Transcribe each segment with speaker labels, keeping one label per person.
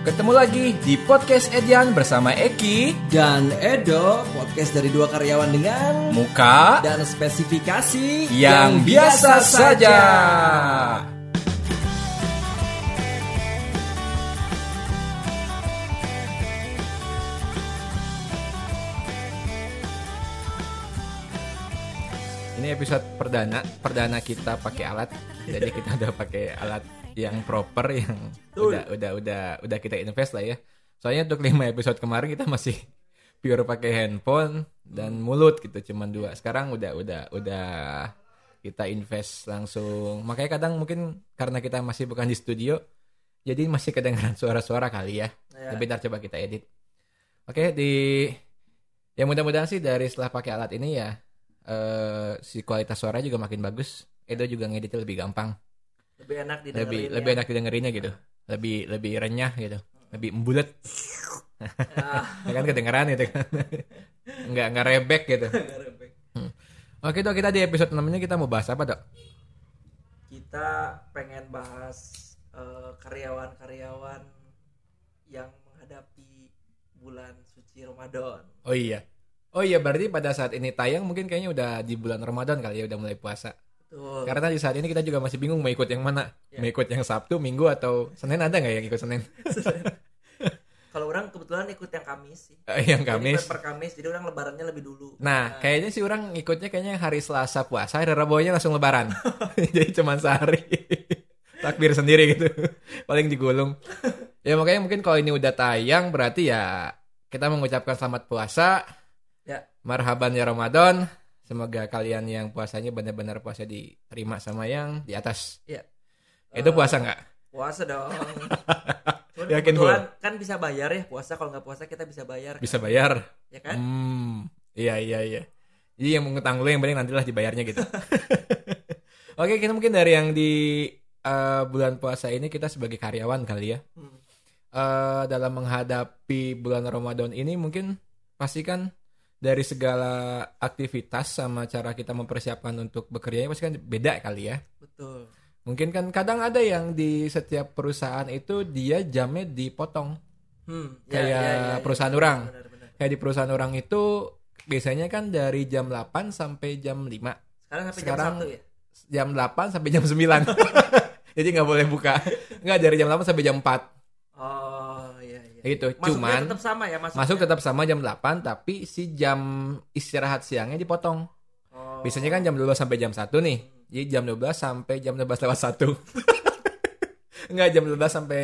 Speaker 1: Ketemu lagi di podcast Edian bersama Eki,
Speaker 2: dan Edo, podcast dari dua karyawan dengan
Speaker 1: Muka,
Speaker 2: dan spesifikasi
Speaker 1: yang biasa saja. Ini episode perdana, perdana kita pakai alat. Jadi kita udah pakai alat yang proper yang
Speaker 2: Betul.
Speaker 1: udah udah udah udah kita invest lah ya. Soalnya untuk lima episode kemarin kita masih pure pakai handphone dan mulut gitu cuman dua. Sekarang udah udah udah kita invest langsung. Makanya kadang mungkin karena kita masih bukan di studio jadi masih kedengaran suara-suara kali ya.
Speaker 2: Ya.
Speaker 1: Tapi ntar coba kita edit. Oke, di ya mudah-mudahan sih dari setelah pakai alat ini ya eh si kualitas suara juga makin bagus. Edo juga ngeditnya lebih gampang
Speaker 2: lebih enak didengerin
Speaker 1: lebih
Speaker 2: ya.
Speaker 1: lebih enak didengerinnya gitu. Lebih lebih renyah gitu. Lebih embulet
Speaker 2: Ah,
Speaker 1: ya kan kedengeran gitu. Kan nggak nggak rebek gitu.
Speaker 2: Rebek.
Speaker 1: oke dok kita di episode 6 ini kita mau bahas apa dok?
Speaker 2: Kita pengen bahas eh, karyawan-karyawan yang menghadapi bulan suci Ramadan.
Speaker 1: oh iya. Oh iya berarti pada saat ini tayang mungkin kayaknya udah di bulan Ramadan kali ya udah mulai puasa
Speaker 2: Betul.
Speaker 1: karena di saat ini kita juga masih bingung mau ikut yang mana
Speaker 2: Ya.
Speaker 1: mau ikut yang Sabtu Minggu atau Senin ada nggak yang ikut Senin
Speaker 2: Kalau orang kebetulan ikut yang Kamis sih.
Speaker 1: Eh, yang
Speaker 2: Jadi
Speaker 1: Kamis
Speaker 2: per Kamis, jadi orang lebarannya lebih dulu.
Speaker 1: Nah, kayaknya sih orang ikutnya kayaknya hari Selasa puasa, hari Rabunya langsung lebaran. Jadi cuma sehari. Takbir sendiri gitu. Paling digulung. Ya makanya mungkin kalau ini udah tayang berarti ya kita mengucapkan selamat puasa.
Speaker 2: Ya.
Speaker 1: Marhaban ya Ramadan. Semoga kalian yang puasanya benar-benar puasa diterima sama yang di atas.
Speaker 2: Iya.
Speaker 1: Itu
Speaker 2: Eh,
Speaker 1: puasa nggak?
Speaker 2: Puasa dong.
Speaker 1: Yakin,
Speaker 2: kebetulan kan bisa bayar ya puasa kalau nggak puasa kita bisa bayar.
Speaker 1: Bisa
Speaker 2: kan?
Speaker 1: bayar.
Speaker 2: Ya kan?
Speaker 1: Hmm, iya iya iya. Jadi yang mengutang dulu yang penting nantilah dibayarnya gitu. Oke, kita mungkin dari yang di eh, bulan puasa ini kita sebagai karyawan kali ya.
Speaker 2: Hmm.
Speaker 1: Eh, dalam menghadapi bulan Ramadan ini mungkin pasti kan dari segala aktivitas sama cara kita mempersiapkan untuk bekerja pasti kan beda kali ya.
Speaker 2: Betul.
Speaker 1: Mungkin kan kadang ada yang di setiap perusahaan itu dia jamnya dipotong.
Speaker 2: Hmm,
Speaker 1: Kayak perusahaan orang.
Speaker 2: Benar-benar.
Speaker 1: Kayak di perusahaan orang itu biasanya kan dari jam 8 sampai jam 5.
Speaker 2: Sekarang sampai
Speaker 1: Sekarang-
Speaker 2: jam 1 ya.
Speaker 1: Jam 8 sampai jam 9. Jadi nggak boleh buka. Nggak dari jam 8 sampai jam 4.
Speaker 2: Oh iya iya.
Speaker 1: Gitu.
Speaker 2: Masuknya
Speaker 1: Cuman
Speaker 2: tetap sama ya masuknya.
Speaker 1: masuk tetap sama jam 8 tapi si jam istirahat siangnya dipotong.
Speaker 2: Oh.
Speaker 1: Biasanya kan jam 12 sampai jam 1 nih. Jadi jam 12 sampai jam 12 lewat 1. Enggak jam 12 sampai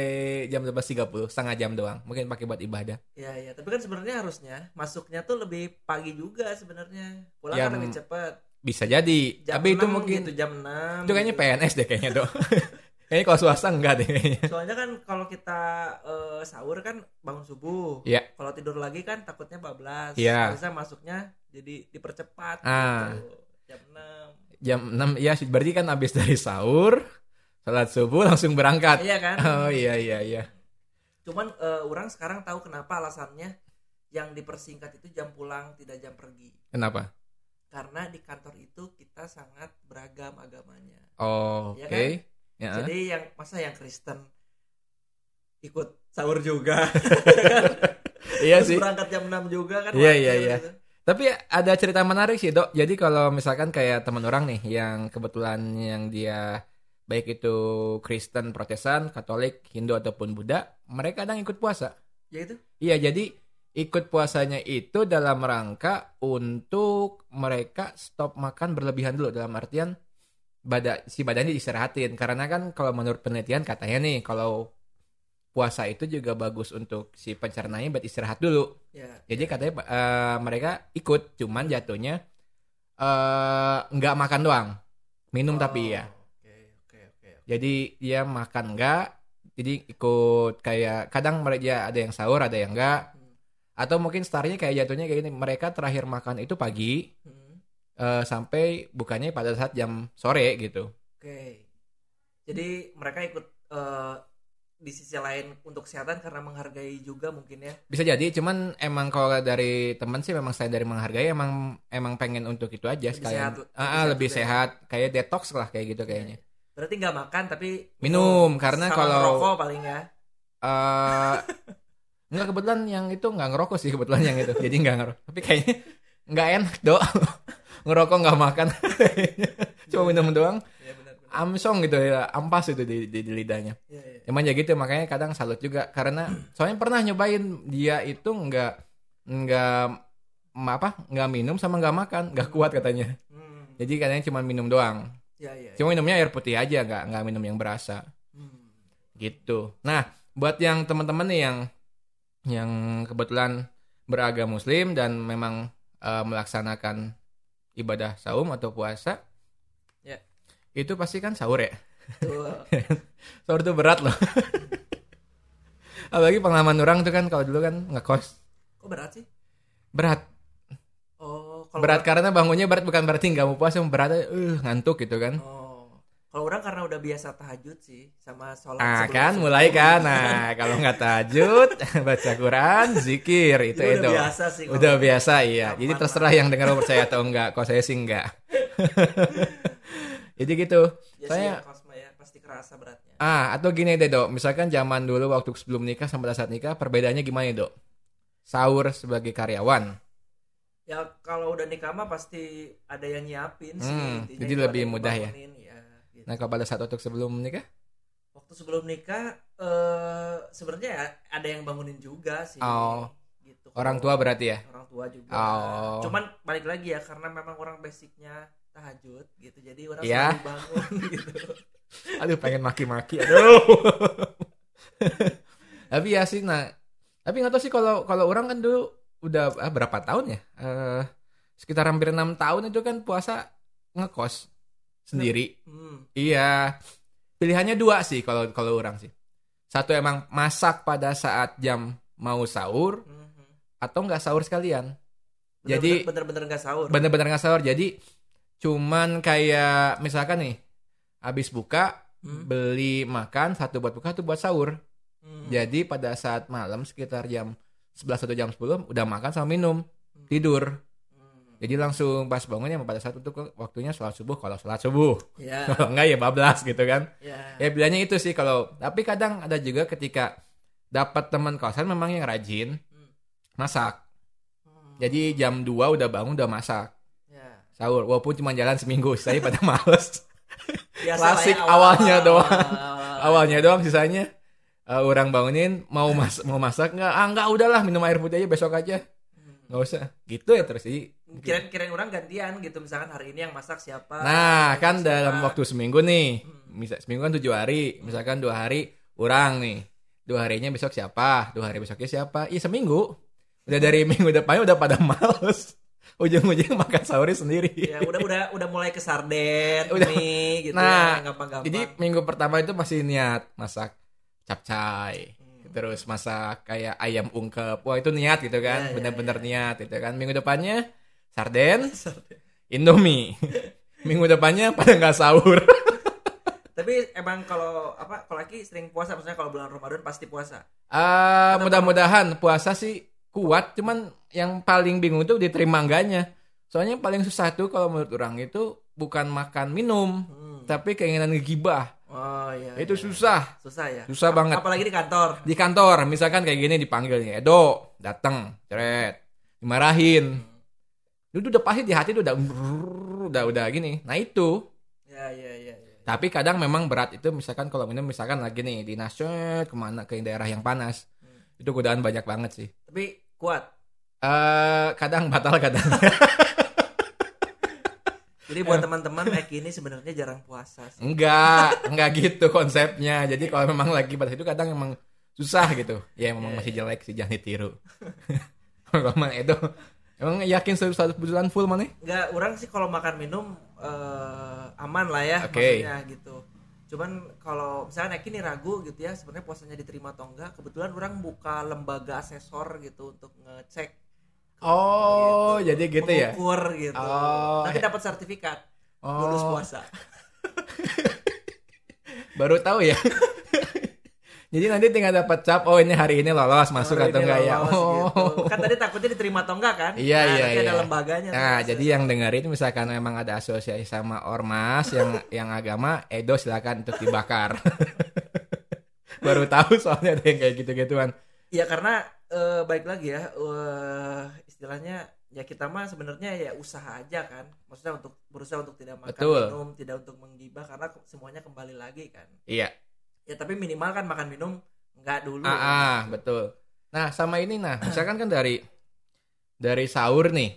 Speaker 1: jam 12.30, setengah jam doang. Mungkin pakai buat ibadah.
Speaker 2: Iya iya, tapi kan sebenarnya harusnya masuknya tuh lebih pagi juga sebenarnya. Pulang
Speaker 1: Ya,
Speaker 2: kan lebih cepat.
Speaker 1: Bisa jadi.
Speaker 2: Jam
Speaker 1: tapi itu
Speaker 2: 6
Speaker 1: mungkin
Speaker 2: gitu, jam 6.
Speaker 1: itu kayaknya
Speaker 2: gitu.
Speaker 1: PNS deh kayaknya, Dok. kayaknya kalau swasta enggak deh.
Speaker 2: Soalnya kan kalau kita eh, sahur kan bangun subuh.
Speaker 1: Iya.
Speaker 2: Kalau tidur lagi kan takutnya bablas.
Speaker 1: Iya.
Speaker 2: Bisa masuknya jadi dipercepat
Speaker 1: Ah.
Speaker 2: gitu. Jam 6.
Speaker 1: Jam 6 ya berarti kan habis dari sahur, salat subuh langsung berangkat.
Speaker 2: Iya kan?
Speaker 1: Oh iya iya iya.
Speaker 2: Cuman eh, orang sekarang tahu kenapa alasannya yang dipersingkat itu jam pulang tidak jam pergi.
Speaker 1: Kenapa?
Speaker 2: Karena di kantor itu kita sangat beragam agamanya.
Speaker 1: Oh,
Speaker 2: Iya
Speaker 1: oke. Ya.
Speaker 2: Jadi yang masa yang Kristen ikut sahur juga.
Speaker 1: Iya
Speaker 2: Terus
Speaker 1: sih.
Speaker 2: berangkat jam 6 juga kan.
Speaker 1: Iya, iya, iya.
Speaker 2: gitu.
Speaker 1: Tapi ada cerita menarik sih, Dok. Jadi kalau misalkan kayak teman orang nih yang kebetulan yang dia baik itu Kristen, Protestan, Katolik, Hindu ataupun Buddha, mereka kadang ikut puasa.
Speaker 2: Ya itu.
Speaker 1: Iya, jadi ikut puasanya itu dalam rangka untuk mereka stop makan berlebihan dulu dalam artian bada, si badannya diistirahatin karena kan kalau menurut penelitian katanya nih kalau puasa itu juga bagus untuk si pencernaannya buat istirahat dulu.
Speaker 2: Ya.
Speaker 1: Jadi katanya eh, mereka ikut cuman jatuhnya eh nggak makan doang. Minum tapi ya.
Speaker 2: Oke, oke, oke.
Speaker 1: Jadi dia makan enggak jadi ikut kayak kadang mereka ada yang sahur ada yang enggak
Speaker 2: Hmm.
Speaker 1: atau mungkin startnya kayak jatuhnya kayak gini mereka terakhir makan itu pagi
Speaker 2: Hmm.
Speaker 1: Eh, sampai bukannya pada saat jam sore gitu
Speaker 2: Oke. Jadi mereka ikut eh, di sisi lain untuk kesehatan karena menghargai juga mungkin ya.
Speaker 1: bisa jadi cuman emang kalau dari teman sih memang saya dari menghargai emang emang pengen untuk itu aja
Speaker 2: Lebih
Speaker 1: sekalian
Speaker 2: sehat-
Speaker 1: Ah, ah,
Speaker 2: lebih
Speaker 1: lebih
Speaker 2: sehat juga ya.
Speaker 1: sehat kayak detox lah kayak gitu kayaknya
Speaker 2: Berarti nggak makan tapi
Speaker 1: Minum, karena kalau-
Speaker 2: rokok paling ya.
Speaker 1: eh Enggak kebetulan yang itu nggak ngerokok sih kebetulan yang itu. Jadi nggak ngerokok. Tapi kayaknya nggak enak dok. Ngerokok nggak makan. Cuma minum doang.
Speaker 2: Iya benar. benar.
Speaker 1: Amsong gitu ya, ampas itu di, di, di lidahnya.
Speaker 2: Iya, iya.
Speaker 1: Emang ya gitu makanya kadang salut juga karena soalnya pernah nyobain dia itu nggak nggak apa nggak minum sama nggak makan nggak kuat katanya.
Speaker 2: Hmm.
Speaker 1: Jadi katanya cuma minum doang.
Speaker 2: Iya, iya.
Speaker 1: Cuma minumnya air putih aja nggak nggak minum yang berasa.
Speaker 2: Hmm.
Speaker 1: gitu. Nah, buat yang teman-teman nih yang yang kebetulan beragama Muslim dan memang eh, melaksanakan ibadah saum atau puasa,
Speaker 2: Ya.
Speaker 1: itu pasti kan sahur ya.
Speaker 2: Tuh.
Speaker 1: Sahur itu berat loh. Apalagi pengalaman orang tuh kan kalau dulu kan ngekos
Speaker 2: Kok berat sih?
Speaker 1: berat.
Speaker 2: Oh, kalau
Speaker 1: Berat karena bangunnya berat bukan berarti nggak mau puasa, berat uh, ngantuk gitu kan.
Speaker 2: Oh. Kalau orang karena udah biasa tahajud sih sama sholat
Speaker 1: Ah
Speaker 2: sebelum
Speaker 1: kan mulai kan. Nah, kalau nggak tahajud, baca Quran, zikir itu
Speaker 2: Itu
Speaker 1: itu.
Speaker 2: udah biasa sih. kalau-
Speaker 1: Udah biasa iya. Jadi terserah yang dengar mau percaya atau enggak. Kalau saya sih enggak. Jadi gitu.
Speaker 2: Ya sih,
Speaker 1: Saya
Speaker 2: ya, kosma ya, pasti kerasa beratnya.
Speaker 1: ah atau gini deh dok. Misalkan zaman dulu waktu sebelum nikah sama saat nikah perbedaannya gimana dok? Sahur sebagai karyawan.
Speaker 2: Ya kalau udah nikah mah pasti ada yang nyiapin sih.
Speaker 1: Hmm, jadi lebih mudah ya? Nah kalau pada saat waktu sebelum nikah?
Speaker 2: Waktu sebelum nikah eh sebenarnya ya ada yang bangunin juga sih.
Speaker 1: Oh.
Speaker 2: Gitu.
Speaker 1: Orang tua berarti ya?
Speaker 2: Orang tua juga.
Speaker 1: Oh.
Speaker 2: Cuman balik lagi ya karena memang orang basicnya tahajud gitu. Jadi orang
Speaker 1: Iya.
Speaker 2: selalu bangun gitu.
Speaker 1: Aduh pengen maki-maki. Aduh. tapi ya sih nah. Tapi nggak tahu sih kalau kalau orang kan dulu udah ah, berapa tahun ya? Eh sekitar hampir enam tahun itu kan puasa ngekos sendiri.
Speaker 2: Hmm.
Speaker 1: Iya. Pilihannya dua sih kalau kalau orang sih. Satu emang masak pada saat jam mau sahur
Speaker 2: Mhm.
Speaker 1: atau nggak sahur sekalian. Jadi-
Speaker 2: bener-bener nggak sahur.
Speaker 1: Bener-bener nggak sahur. Jadi cuman kayak misalkan nih habis buka
Speaker 2: Hmm.
Speaker 1: beli makan satu buat buka satu buat sahur.
Speaker 2: Hmm.
Speaker 1: Jadi pada saat malam sekitar jam 11 atau jam 10 udah makan sama minum,
Speaker 2: Hmm.
Speaker 1: tidur. Jadi langsung pas bangunnya pada saat itu waktunya sholat subuh kalau sholat subuh.
Speaker 2: Ya.
Speaker 1: Kalau enggak ya bablas gitu kan.
Speaker 2: ya.
Speaker 1: Ya pilihannya itu sih kalau tapi kadang ada juga ketika dapat teman kosan memang yang rajin
Speaker 2: Hmm.
Speaker 1: masak.
Speaker 2: Hmm.
Speaker 1: Jadi jam 2 udah bangun udah masak.
Speaker 2: ya.
Speaker 1: Sahur walaupun cuma jalan seminggu, saya pada males.
Speaker 2: Biasa
Speaker 1: Klasik
Speaker 2: ya,
Speaker 1: awalnya doang.
Speaker 2: awal-awal.
Speaker 1: Awalnya doang sisanya eh, orang bangunin mau mas mau masak nggak ah nggak udahlah minum air putih aja besok aja. Nggak usah. Gitu ya terus sih
Speaker 2: Kirain-kirain orang gantian gitu misalkan hari ini yang masak siapa
Speaker 1: nah kan
Speaker 2: siapa.
Speaker 1: dalam waktu seminggu nih.
Speaker 2: Hmm.
Speaker 1: misal seminggu kan tujuh hari. Misalkan dua hari orang nih. Dua harinya besok siapa? Dua hari besoknya siapa? Iya seminggu. Udah dari minggu depannya udah pada males. Ujung-ujung makan sahurnya sendiri.
Speaker 2: Ya udah udah udah mulai ke sarden
Speaker 1: Udah.
Speaker 2: mie gitu
Speaker 1: Nah,
Speaker 2: ya gampang-gampang.
Speaker 1: jadi minggu pertama itu masih niat masak capcay.
Speaker 2: Hmm.
Speaker 1: Terus masak kayak ayam ungkep wah itu niat gitu
Speaker 2: Ya,
Speaker 1: kan
Speaker 2: ya,
Speaker 1: bener-bener
Speaker 2: ya.
Speaker 1: niat gitu kan. Minggu depannya sarden indomie. Minggu depannya pada nggak sahur.
Speaker 2: Tapi emang kalau apa kalau sering puasa maksudnya kalau bulan Ramadan pasti puasa? Atau
Speaker 1: mudah-mudahan puasa sih kuat cuman yang paling bingung tuh diterima enggaknya. Soalnya yang paling susah tuh kalau menurut orang itu bukan makan minum
Speaker 2: Hmm.
Speaker 1: tapi keinginan ngegibah
Speaker 2: oh iya
Speaker 1: itu
Speaker 2: iya.
Speaker 1: susah.
Speaker 2: Susah ya?
Speaker 1: Susah
Speaker 2: Ap-
Speaker 1: banget.
Speaker 2: apalagi di kantor.
Speaker 1: Di kantor misalkan kayak gini dipanggil nih Edo datang ceret dimarahin. Itu udah pasti di hati tuh udah udah udah gini. Nah itu.
Speaker 2: Ya ya ya, ya.
Speaker 1: tapi kadang memang berat itu misalkan kalau minum misalkan lagi nih di nasional ke mana ke daerah yang panas.
Speaker 2: Hmm.
Speaker 1: itu godaan banyak banget sih.
Speaker 2: Tapi kuat?
Speaker 1: Eh kadang batal kadang
Speaker 2: jadi buat teman-teman Eki ini sebenarnya jarang puasa sih.
Speaker 1: Enggak enggak gitu konsepnya. Jadi kalau memang lagi pada itu kadang emang susah gitu. Ya memang
Speaker 2: Iya,
Speaker 1: masih jelek sih jangan ditiru. Kalau emang Edo emang yakin satu bulan full mana
Speaker 2: nggak orang sih kalau makan minum eh, aman lah ya
Speaker 1: Oke.
Speaker 2: maksudnya gitu. Cuman kalau misalnya Eki nih ragu gitu ya sebenarnya puasanya diterima atau enggak kebetulan orang buka lembaga asesor gitu untuk ngecek
Speaker 1: Oh, jadi gitu ya?
Speaker 2: mengukur gitu
Speaker 1: Oh,
Speaker 2: nanti
Speaker 1: ya.
Speaker 2: dapat sertifikat
Speaker 1: Oh,
Speaker 2: lulus puasa
Speaker 1: baru tahu ya. jadi nanti tinggal dapat cap, oh ini hari ini lolos masuk atau enggak ya?
Speaker 2: lolos
Speaker 1: Oh.
Speaker 2: gitu. kan tadi takutnya diterima atau enggak kan
Speaker 1: Iya,
Speaker 2: Nah,
Speaker 1: iya,
Speaker 2: nanti ada
Speaker 1: iya.
Speaker 2: lembaganya
Speaker 1: Nah,
Speaker 2: tuh.
Speaker 1: jadi yang dengerin misalkan memang ada asosiasi sama ormas yang yang agama, Edo silakan untuk dibakar. baru tahu soalnya ada yang kayak gitu-gituan.
Speaker 2: Ya karena eh, baik lagi ya eh, istilahnya ya kita mah sebenarnya ya usaha aja kan. Maksudnya untuk berusaha untuk tidak makan
Speaker 1: Betul.
Speaker 2: minum, tidak untuk menggibah karena semuanya kembali lagi kan.
Speaker 1: Iya.
Speaker 2: Ya tapi minimal kan makan minum enggak dulu.
Speaker 1: Ah, ah, betul. Nah, sama ini nah, misalkan kan dari dari sahur nih.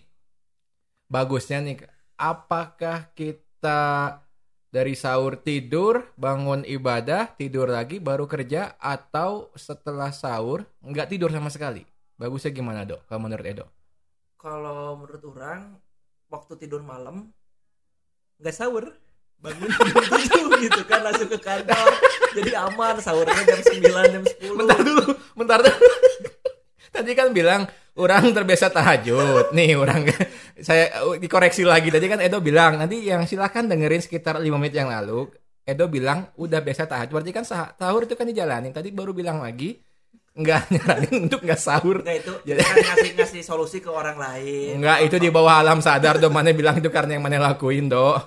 Speaker 1: Bagusnya nih, apakah kita dari sahur tidur, bangun ibadah, tidur lagi baru kerja atau setelah sahur nggak tidur sama sekali? Bagusnya gimana, Dok? Kalau menurut Edo?
Speaker 2: Kalau menurut orang waktu tidur malam nggak sahur bangun jam 7 gitu kan langsung ke kantor jadi aman sahurnya jam 9 jam 10
Speaker 1: Bentar dulu, bentar dulu. Tadi kan bilang orang terbiasa tahajud. Nih orang saya uh, dikoreksi lagi. Tadi kan Edo bilang nanti yang silakan dengerin sekitar 5 menit yang lalu. Edo bilang udah biasa tahajud. Berarti kan sah- sahur itu kan dijalanin. Tadi baru bilang lagi nggak nyaranin untuk nggak sahur.
Speaker 2: Enggak itu
Speaker 1: Jadi-
Speaker 2: kan ngasih ngasih solusi ke orang lain.
Speaker 1: Nggak itu di bawah alam sadar do mana bilang itu karena yang mana lakuin do.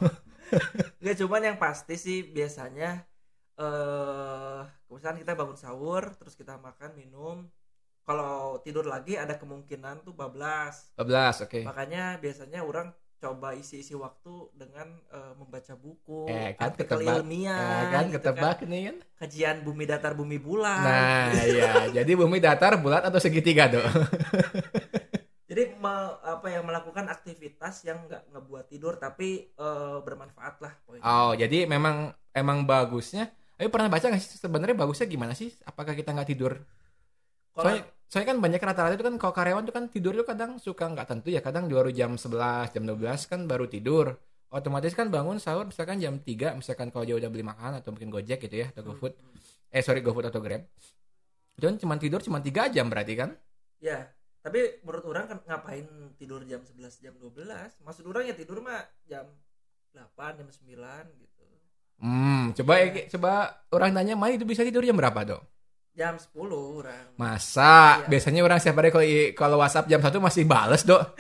Speaker 2: Enggak cuman yang pasti sih biasanya eh misalkan kita bangun sahur terus kita makan minum kalau tidur lagi ada kemungkinan tuh bablas
Speaker 1: 12 oke.
Speaker 2: makanya biasanya orang coba isi-isi waktu dengan eh, membaca buku
Speaker 1: Eh, kan
Speaker 2: artikel
Speaker 1: ketebak.
Speaker 2: ilmiah
Speaker 1: Eh, kan
Speaker 2: gitu
Speaker 1: ketebak nih kan.
Speaker 2: kajian bumi datar bumi bulan
Speaker 1: Nah, iya. Jadi bumi datar, bulat atau segitiga, Do?
Speaker 2: jadi me- apa ya melakukan aktivitas yang nggak ngebuat tidur tapi eh, bermanfaat lah poinnya
Speaker 1: Oh, jadi memang emang bagusnya. Ayo pernah baca nggak sih sebenarnya bagusnya gimana sih? Apakah kita nggak tidur?
Speaker 2: kalau
Speaker 1: Soalnya, soalnya kan banyak rata-rata itu kan kalau karyawan tuh kan tidur tuh kadang suka nggak tentu ya. Kadang baru jam 11, jam 12 kan baru tidur. Otomatis kan bangun sahur misalkan jam 3, misalkan kalau dia udah beli makan atau mungkin Gojek gitu ya atau GoFood. Eh sorry GoFood atau Grab. Itu kan cuma tidur cuma 3 jam berarti kan?
Speaker 2: Ya, tapi menurut orang kan ngapain tidur jam 11 jam 12? Maksud orang ya tidur mah jam 8 jam 9 gitu.
Speaker 1: Hmm, coba ya, coba orang tanya, "Mai itu bisa tidur jam berapa, Dok?"
Speaker 2: Jam 10 orang.
Speaker 1: Masa
Speaker 2: Iya.
Speaker 1: biasanya orang setiap hari kalau kalau WhatsApp jam 1 masih bales, Dok.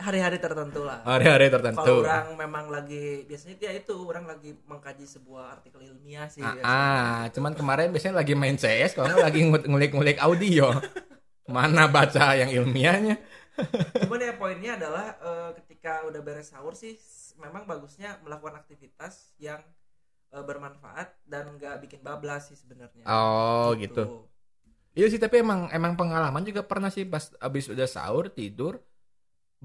Speaker 2: Hari-hari tertentu lah.
Speaker 1: Hari-hari
Speaker 2: Kalau
Speaker 1: tertentu.
Speaker 2: orang memang lagi biasanya dia itu orang lagi mengkaji sebuah artikel ilmiah sih.
Speaker 1: Ah, ah, cuman kemarin biasanya lagi main CS, kalau lagi ngulik-ngulik audio. Mana baca yang ilmiahnya?
Speaker 2: Cuman ya poinnya adalah eh, ketika udah beres sahur sih memang bagusnya melakukan aktivitas yang eh, bermanfaat dan nggak bikin bablas sih sebenarnya.
Speaker 1: Oh, gitu. Iya sih, tapi emang emang pengalaman juga pernah sih pas abis udah sahur tidur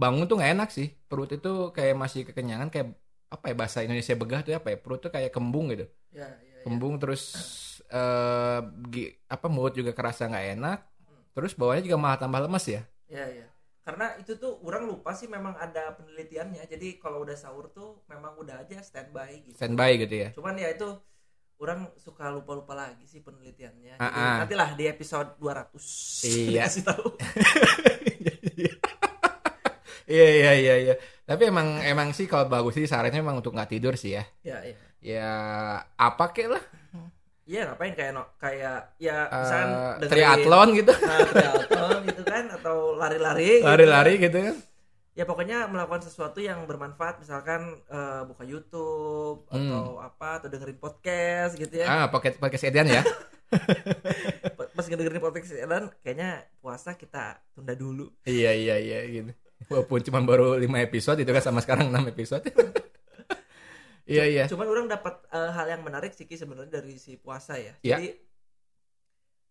Speaker 1: bangun tuh nggak enak sih. Perut itu kayak masih kekenyangan kayak apa ya bahasa Indonesia begah tuh apa ya? Perut tuh kayak kembung gitu.
Speaker 2: Ya, ya, ya.
Speaker 1: Kembung terus eh gi- apa mulut juga kerasa nggak enak. Terus bawahnya juga malah tambah lemas ya.
Speaker 2: Ya, ya. Karena itu tuh orang lupa sih memang ada penelitiannya. Jadi kalau udah sahur tuh memang udah aja standby gitu.
Speaker 1: Standby gitu ya.
Speaker 2: Cuman ya itu orang suka lupa-lupa lagi sih penelitiannya.
Speaker 1: Ah, ah.
Speaker 2: nantilah di episode 200
Speaker 1: Iya.
Speaker 2: kasih tahu.
Speaker 1: Iya iya iya iya. Tapi emang emang sih kalau bagus sih sarannya emang untuk nggak tidur sih ya.
Speaker 2: ya, ya.
Speaker 1: Ya apa kek lah.
Speaker 2: Iya ngapain kayak no, kayak ya misalkan dengerin-
Speaker 1: triathlon gitu.
Speaker 2: Nah, triathlon gitu kan atau lari-lari gitu.
Speaker 1: Lari-lari gitu kan.
Speaker 2: ya pokoknya melakukan sesuatu yang bermanfaat misalkan eh, buka YouTube
Speaker 1: Hmm.
Speaker 2: atau apa atau dengerin podcast gitu ya
Speaker 1: Ah, podcast podcast Edian ya.
Speaker 2: Pa- pas dengerin podcast dan kayaknya puasa kita tunda dulu
Speaker 1: iya iya iya gitu. Walaupun cuma baru 5 episode itu kan sama sekarang 6 episode. iya iya.
Speaker 2: cuman orang dapat eh, hal yang menarik sih sebenarnya dari si puasa ya
Speaker 1: Ya.
Speaker 2: jadi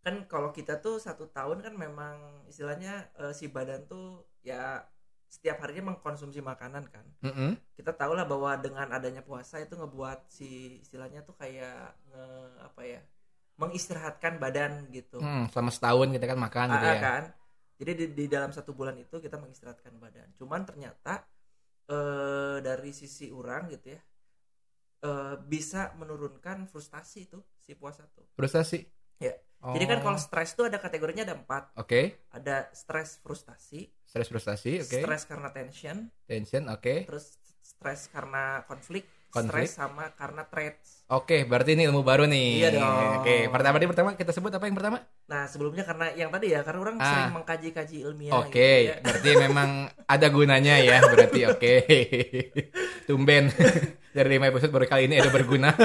Speaker 2: kan kalau kita tuh satu tahun kan memang istilahnya eh, si badan tuh ya setiap harinya mengkonsumsi makanan kan
Speaker 1: Mm-mm.
Speaker 2: kita tahu lah bahwa dengan adanya puasa itu ngebuat si istilahnya tuh kayak nge apa ya mengistirahatkan badan gitu
Speaker 1: Hmm, selama setahun kita kan makan gitu
Speaker 2: Ah,
Speaker 1: ya.
Speaker 2: kan jadi di, di dalam satu bulan itu kita mengistirahatkan badan cuman ternyata eh dari sisi orang gitu ya eh bisa menurunkan frustasi tuh si puasa tuh
Speaker 1: Frustasi.
Speaker 2: Ya.
Speaker 1: Oh.
Speaker 2: jadi kan kalau stres tuh ada kategorinya ada empat
Speaker 1: Oke,
Speaker 2: ada stres frustasi
Speaker 1: stres frustasi, oke.
Speaker 2: stres karena tension
Speaker 1: Tension, oke.
Speaker 2: terus stres karena konflik,
Speaker 1: Konflik.
Speaker 2: stres sama karena threats
Speaker 1: Oke, berarti ini ilmu baru nih.
Speaker 2: Iya dong.
Speaker 1: Oke, pertama tadi pertama kita sebut apa yang pertama?
Speaker 2: Nah sebelumnya karena yang tadi ya karena orang
Speaker 1: Ah.
Speaker 2: sering mengkaji-kaji ilmiah
Speaker 1: Oke,
Speaker 2: gitu ya.
Speaker 1: berarti memang ada gunanya ya, berarti oke. Tumben dari lima episode baru kali ini ada berguna.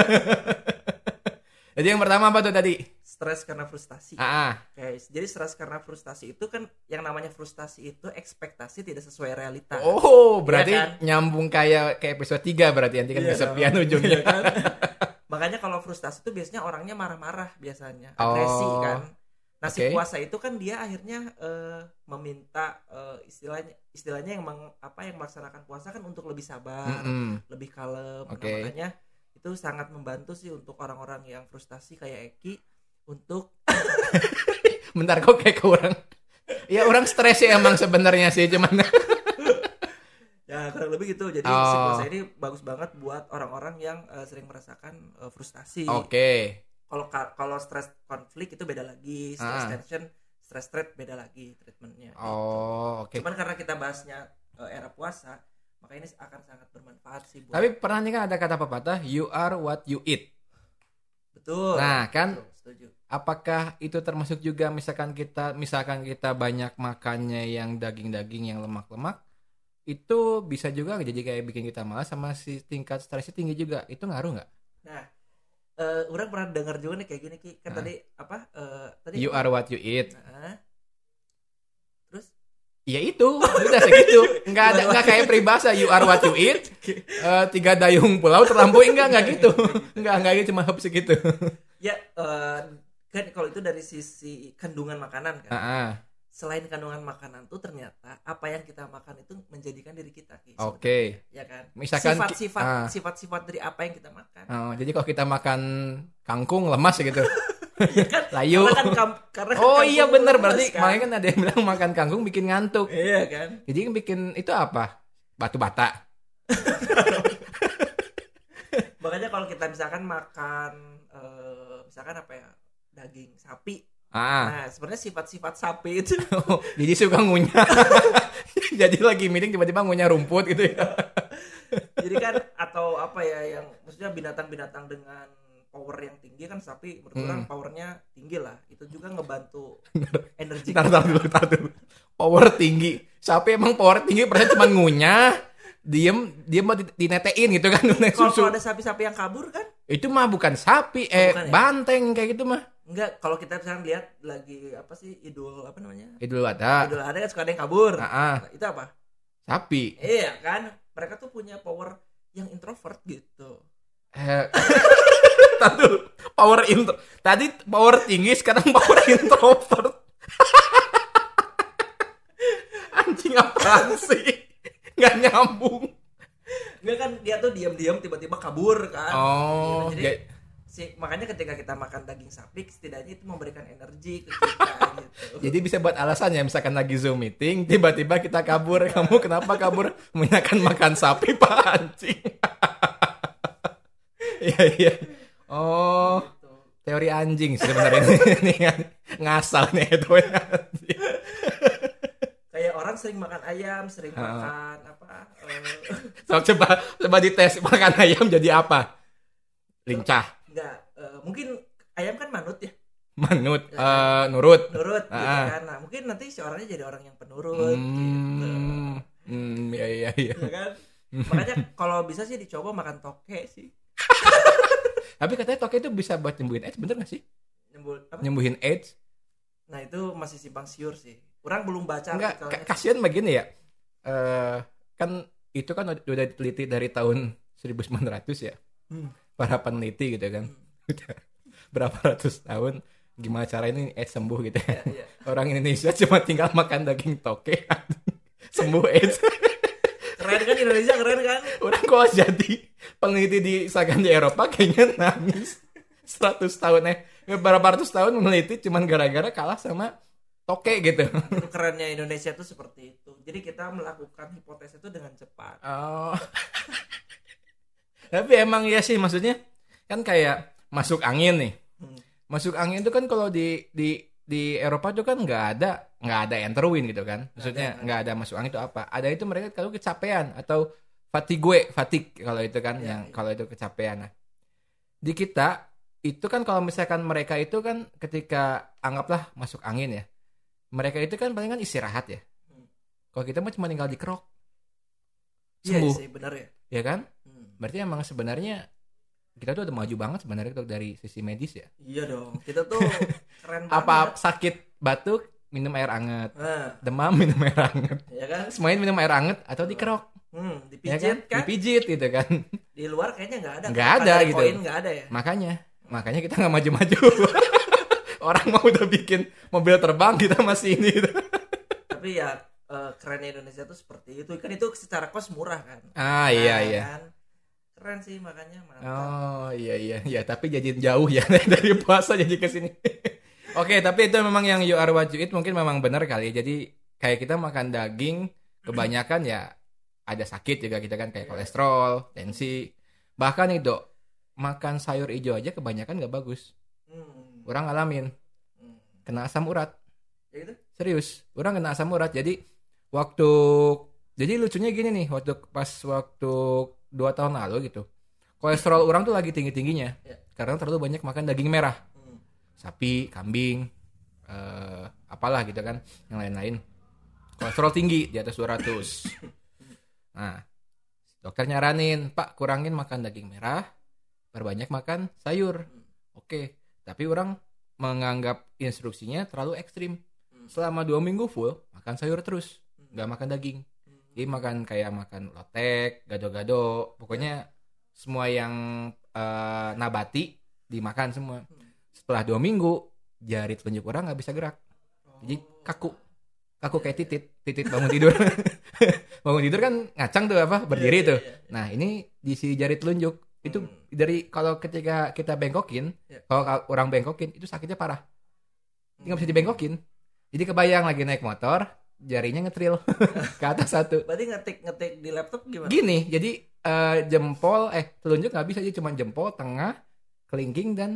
Speaker 1: Jadi yang pertama apa tuh tadi?
Speaker 2: Stres karena frustasi
Speaker 1: Ah, ah.
Speaker 2: Oke, jadi stres karena frustasi itu kan yang namanya frustasi itu ekspektasi tidak sesuai realita.
Speaker 1: Oh, berarti
Speaker 2: Iya kan?
Speaker 1: nyambung kayak kayak episode 3 berarti nanti kan
Speaker 2: Iya
Speaker 1: kesepian
Speaker 2: dong.
Speaker 1: ujungnya.
Speaker 2: Iya kan? Makanya kalau frustasi itu biasanya orangnya marah-marah biasanya,
Speaker 1: Oh,
Speaker 2: agresi kan. Nah, si
Speaker 1: oke.
Speaker 2: puasa itu kan dia akhirnya eh, meminta eh, istilahnya istilahnya yang meng- apa yang melaksanakan puasa kan untuk lebih sabar,
Speaker 1: Mm-mm.
Speaker 2: lebih kalem. Nah,
Speaker 1: Oke.
Speaker 2: makanya itu sangat membantu sih untuk orang-orang yang frustasi kayak Eki untuk
Speaker 1: Bentar kok kayak ke orang. Ya orang stres sih emang sebenarnya sih cuman
Speaker 2: Ya kurang lebih gitu. Jadi
Speaker 1: Oh.
Speaker 2: puasa ini bagus banget buat orang-orang yang eh, sering merasakan eh, frustasi.
Speaker 1: Oke.
Speaker 2: Kalau ka- kalau stres konflik itu beda lagi, stress
Speaker 1: Ah.
Speaker 2: tension, stress threat beda lagi treatmentnya.
Speaker 1: Oh, oke.
Speaker 2: Cuman karena kita bahasnya eh, era puasa, maka ini akan sangat bermanfaat sih buat.
Speaker 1: Tapi pernah nih kan ada kata pepatah you are what you eat.
Speaker 2: betul.
Speaker 1: Nah, kan
Speaker 2: Betul, setuju.
Speaker 1: Apakah itu termasuk juga misalkan kita misalkan kita banyak makannya yang daging-daging yang lemak-lemak itu bisa juga jadi kayak bikin kita malas sama si tingkat stresnya tinggi juga. Itu ngaruh nggak?
Speaker 2: Nah, eh, orang pernah dengar juga nih kayak gini Ki. Kan
Speaker 1: Ah.
Speaker 2: tadi apa? eh, tadi
Speaker 1: You are what you eat.
Speaker 2: Nah, terus
Speaker 1: Ya itu, udah segitu. Enggak ada enggak kayak peribahasa you are what you eat. Eh, tiga dayung pulau terlampaui enggak enggak gitu. Enggak enggak gitu cuma hop segitu.
Speaker 2: ya eh, kan kalau itu dari sisi kandungan makanan kan.
Speaker 1: Ah, ah.
Speaker 2: Selain kandungan makanan tuh ternyata apa yang kita makan itu menjadikan diri kita Ki,
Speaker 1: Oke.
Speaker 2: sebenarnya, ya kan
Speaker 1: Misalkan
Speaker 2: sifat-sifat
Speaker 1: ah.
Speaker 2: sifat-sifat dari apa yang kita makan
Speaker 1: Oh, jadi kalau kita makan kangkung lemas gitu.
Speaker 2: Iya kan
Speaker 1: Layu.
Speaker 2: karena kan kam- karena
Speaker 1: Oh iya bener berarti
Speaker 2: kan?
Speaker 1: makanya kan ada yang bilang makan kangkung bikin ngantuk.
Speaker 2: iya kan
Speaker 1: Jadi yang bikin itu apa? Batu bata.
Speaker 2: makanya kalau kita misalkan makan eh, misalkan apa ya daging sapi
Speaker 1: Ah.
Speaker 2: nah sebenarnya sifat-sifat sapi itu
Speaker 1: jadi suka ngunyah. jadi lagi meeting tiba-tiba ngunyah rumput gitu ya.
Speaker 2: jadi kan atau apa ya yang maksudnya binatang-binatang dengan power yang tinggi kan sapi menurut
Speaker 1: Hmm.
Speaker 2: orang powernya tinggi lah itu juga ngebantu energi
Speaker 1: Tar, tar dulu, tar dulu. Power tinggi. Sapi emang power tinggi, perasaan cuma ngunyah, diem, diem mau di- dinetein gitu kan,
Speaker 2: kalau ada sapi-sapi yang kabur kan
Speaker 1: Itu mah bukan sapi, eh
Speaker 2: bukan ya?
Speaker 1: banteng kayak gitu mah.
Speaker 2: enggak kalau kita misalkan lihat lagi apa sih idul apa namanya
Speaker 1: Idul Adha.
Speaker 2: idul ada kan suka ada yang kabur
Speaker 1: Ah, ah.
Speaker 2: Nah, itu apa
Speaker 1: sapi.
Speaker 2: iya kan mereka tuh punya power yang introvert gitu
Speaker 1: Eh, dulu. Power intro. Tadi power tinggi, sekarang power introvert. Anjing apaan sih? Nggak nyambung.
Speaker 2: Enggak kan dia tuh diam-diam tiba-tiba kabur kan
Speaker 1: Oh,
Speaker 2: Gitu. jadi
Speaker 1: ya-
Speaker 2: si makanya ketika kita makan daging sapi setidaknya itu memberikan energi ke kita gitu
Speaker 1: Jadi bisa buat alasan ya, misalkan lagi Zoom meeting, tiba-tiba kita kabur. Kamu kenapa kabur? Menyakan makan sapi, Pak anjing. Iya, iya. Oh,
Speaker 2: Gitu.
Speaker 1: teori anjing sebenarnya ini. Kan ngasal nih itu.
Speaker 2: kayak orang sering makan ayam sering
Speaker 1: Ha.
Speaker 2: makan apa
Speaker 1: So, coba coba dites makan ayam jadi apa? Lincah,
Speaker 2: enggak eh, mungkin ayam kan manut ya
Speaker 1: manut, eh, nurut.
Speaker 2: nurut gitu
Speaker 1: Ah.
Speaker 2: kan nah mungkin nanti si orangnya jadi orang yang penurut gitu
Speaker 1: Hmm, hmm, iya iya iya.
Speaker 2: ya kan makanya kalau bisa sih dicoba makan toke sih
Speaker 1: Tapi katanya toke itu bisa buat nyembuhin AIDS, bener gak sih?
Speaker 2: Nyembul, apa?
Speaker 1: Nyembuhin AIDS?
Speaker 2: nah itu masih simpang siur sih orang belum baca
Speaker 1: Enggak, kasihan begini ya. Eh kan itu kan udah diteliti dari tahun 1900 ya.
Speaker 2: Hmm.
Speaker 1: Para peneliti gitu kan. Udah berapa ratus tahun gimana cara ini AIDS sembuh gitu ya.
Speaker 2: Iya, iya.
Speaker 1: Orang Indonesia cuma tinggal makan daging toke sembuh AIDS.
Speaker 2: keren kan Indonesia keren kan
Speaker 1: Orang kalau jadi peneliti di misalkan di Eropa kayaknya nangis 100 tahun eh berapa ratus tahun meneliti cuman gara-gara kalah sama toke gitu.
Speaker 2: itu kerennya Indonesia tuh seperti itu jadi kita melakukan hipotesis itu dengan cepat
Speaker 1: Oh. Tapi emang ya sih maksudnya kan kayak masuk angin nih.
Speaker 2: Hmm.
Speaker 1: Masuk angin itu kan kalau di di di Eropa tuh kan nggak ada nggak ada enter win gitu kan. Maksudnya
Speaker 2: Nggak
Speaker 1: nggak ada masuk angin itu apa? Ada itu mereka kalau kecapean atau fatigue, fatig kalau itu kan
Speaker 2: Ya,
Speaker 1: yang
Speaker 2: ya.
Speaker 1: kalau itu kecapean. Nah, di kita itu kan kalau misalkan mereka itu kan ketika anggaplah masuk angin ya. Mereka itu kan paling kan istirahat ya.
Speaker 2: Hmm.
Speaker 1: Kalau kita mah cuma tinggal di kerok.
Speaker 2: iya
Speaker 1: Sembuh,
Speaker 2: sih benar ya
Speaker 1: ya kan?
Speaker 2: Hmm.
Speaker 1: Berarti emang sebenarnya kita tuh udah maju banget sebenarnya dari sisi medis ya.
Speaker 2: Iya dong. Kita tuh keren banget.
Speaker 1: Apa sakit batuk minum air anget,
Speaker 2: Nah,
Speaker 1: demam minum air anget,
Speaker 2: ya kan?
Speaker 1: semuanya minum air anget atau dikerok,
Speaker 2: Hmm,
Speaker 1: ya
Speaker 2: dipijit
Speaker 1: kan?
Speaker 2: kan?
Speaker 1: Dipijit gitu kan.
Speaker 2: Di luar kayaknya nggak ada.
Speaker 1: Nggak
Speaker 2: kan?
Speaker 1: ada gitu.
Speaker 2: Koin nggak ada ya.
Speaker 1: Makanya, makanya kita nggak maju-maju. Orang mau udah bikin mobil terbang kita masih ini. gitu.
Speaker 2: Tapi ya eh, kerennya Indonesia tuh seperti itu. Kan itu secara kos murah kan.
Speaker 1: Ah iya
Speaker 2: Nah,
Speaker 1: iya.
Speaker 2: kan? Keren sih makanya mantap.
Speaker 1: Oh iya iya iya tapi jadi jauh ya dari puasa jadi ke sini. Oke tapi itu memang yang you are what you eat mungkin memang benar kali. Jadi kayak kita makan daging kebanyakan ya ada sakit juga kita kan kayak kolesterol, tensi. Bahkan itu makan sayur hijau aja kebanyakan nggak bagus.
Speaker 2: Hmm.
Speaker 1: Orang ngalamin
Speaker 2: Hmm.
Speaker 1: kena asam urat.
Speaker 2: Ya gitu?
Speaker 1: Serius, orang kena asam urat. Jadi waktu jadi lucunya gini nih, waktu pas waktu dua tahun lalu gitu, kolesterol orang tuh lagi tinggi tingginya
Speaker 2: Ya.
Speaker 1: karena terlalu banyak makan daging merah,
Speaker 2: Hmm.
Speaker 1: sapi, kambing, eh, apalah gitu kan, yang lain-lain. Kolesterol tinggi di atas 200. Nah, dokter nyaranin, Pak kurangin makan daging merah, perbanyak makan sayur. Oke, tapi orang menganggap instruksinya terlalu ekstrim.
Speaker 2: Hmm.
Speaker 1: Selama dua minggu full makan sayur terus, nggak makan daging.
Speaker 2: Hmm.
Speaker 1: Jadi makan kayak makan lotek, gado-gado, pokoknya semua yang eh, nabati dimakan semua.
Speaker 2: Hmm.
Speaker 1: Setelah dua minggu jari telunjuk orang nggak bisa gerak, jadi
Speaker 2: Oh.
Speaker 1: kaku, kaku kayak titit, titit bangun tidur. bangun tidur kan ngacang tuh apa berdiri
Speaker 2: Iya,
Speaker 1: tuh.
Speaker 2: iya, iya.
Speaker 1: Nah ini di si jari telunjuk itu
Speaker 2: Hmm.
Speaker 1: dari kalau ketika kita bengkokin,
Speaker 2: Ya.
Speaker 1: kalau ka- orang bengkokin itu sakitnya parah, nggak bisa
Speaker 2: Hmm.
Speaker 1: dibengkokin. Jadi kebayang lagi naik motor, jarinya ngetril ke atas satu.
Speaker 2: Berarti ngetik ngetik di laptop gimana?
Speaker 1: Gini, jadi eh, jempol, eh telunjuk nggak bisa, jadi cuma jempol, tengah, kelingking dan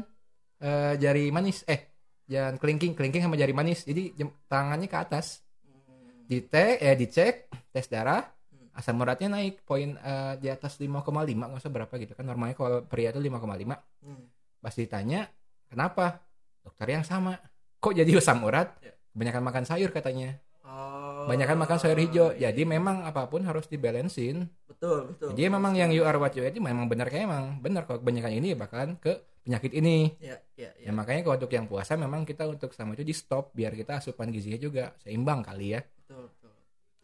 Speaker 1: eh, jari manis. Eh, jangan kelingking, kelingking sama jari manis. Jadi jem- tangannya ke atas.
Speaker 2: Hmm.
Speaker 1: Dite, eh dicek, tes darah. Asam uratnya naik, poin eh, di atas 5,5, nggak usah berapa gitu kan. Normalnya kalau pria itu 5,5.
Speaker 2: Hmm.
Speaker 1: Pas ditanya, kenapa? Dokter yang sama. Kok jadi asam urat?
Speaker 2: Ya.
Speaker 1: Kebanyakan makan sayur katanya.
Speaker 2: Oh.
Speaker 1: Kebanyakan makan sayur hijau.
Speaker 2: iya,
Speaker 1: Jadi memang apa pun harus dibalancein.
Speaker 2: betul betul.
Speaker 1: Jadi memang yang you are what you eat memang benar kayak emang benar kalau kebanyakan ini ya bakalan ke penyakit ini.
Speaker 2: Ya ya ya.
Speaker 1: Ya makanya kalau untuk yang puasa memang kita untuk sama itu di stop biar kita asupan gizinya juga seimbang kali ya.
Speaker 2: Betul betul.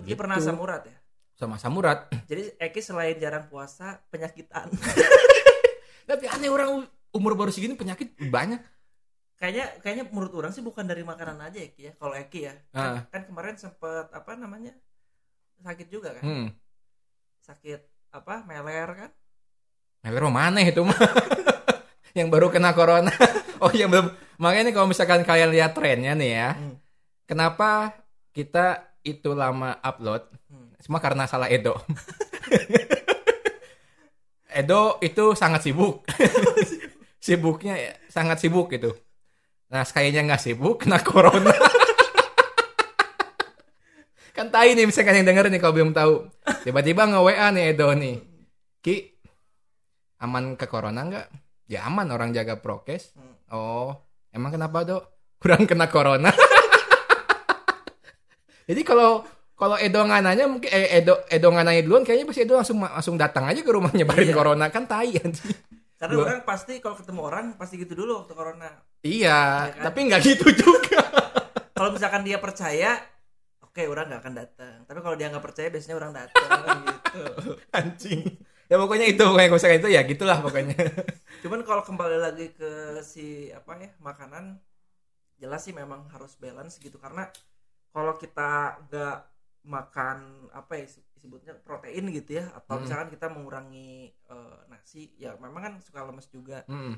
Speaker 2: Jadi
Speaker 1: Gitu.
Speaker 2: pernah asam urat ya?
Speaker 1: Sama samurat.
Speaker 2: Jadi Eki selain jarang puasa, penyakitan.
Speaker 1: Tapi aneh orang umur baru segini penyakit banyak.
Speaker 2: kayaknya kayaknya menurut orang sih bukan dari makanan aja Eki ya. Kalau Eki ya. Kan,
Speaker 1: Ah.
Speaker 2: kan kemarin sempet apa namanya? Sakit juga kan?
Speaker 1: Hmm.
Speaker 2: Sakit apa? Meler kan?
Speaker 1: Meler mana itu mah? yang baru kena corona. oh yang belum. Makanya nih kalau misalkan kalian lihat trennya nih ya.
Speaker 2: Hmm.
Speaker 1: Kenapa kita itu lama upload?
Speaker 2: Hmm.
Speaker 1: Semua karena salah Edo. Edo itu sangat sibuk. Sibuknya ya, sangat sibuk gitu. Nah, sekalinya nggak sibuk, kena corona. kan tai nih misalkan yang denger nih kalau belum tahu. Tiba-tiba nge-WA nih Edo nih. Ki, aman ke corona nggak? Ya aman orang jaga prokes.
Speaker 2: Hmm.
Speaker 1: Oh, emang kenapa dok? Kurang kena corona. Jadi kalau kalau Edo nggak nanya mungkin eh, Edo Edo nggak nanya duluan kayaknya pasti Edo langsung langsung datang aja ke rumah nyebarin
Speaker 2: Iya.
Speaker 1: corona kan tai anjing.
Speaker 2: Karena
Speaker 1: Gua-
Speaker 2: orang pasti kalau ketemu orang pasti gitu dulu waktu corona.
Speaker 1: Iya,
Speaker 2: Iya kan?
Speaker 1: tapi nggak gitu juga.
Speaker 2: Kalau misalkan dia percaya, oke orang nggak akan datang. Tapi kalau dia nggak percaya, biasanya orang datang gitu.
Speaker 1: anjing. Ya pokoknya itu pokoknya kalau misalkan itu ya gitulah pokoknya.
Speaker 2: Cuman kalau kembali lagi ke si apa ya makanan, jelas sih memang harus balance gitu karena kalau kita nggak makan apa ya disebutnya protein gitu ya atau
Speaker 1: Hmm.
Speaker 2: misalkan kita mengurangi eh, nasi ya memang kan suka lemes juga
Speaker 1: Hmm.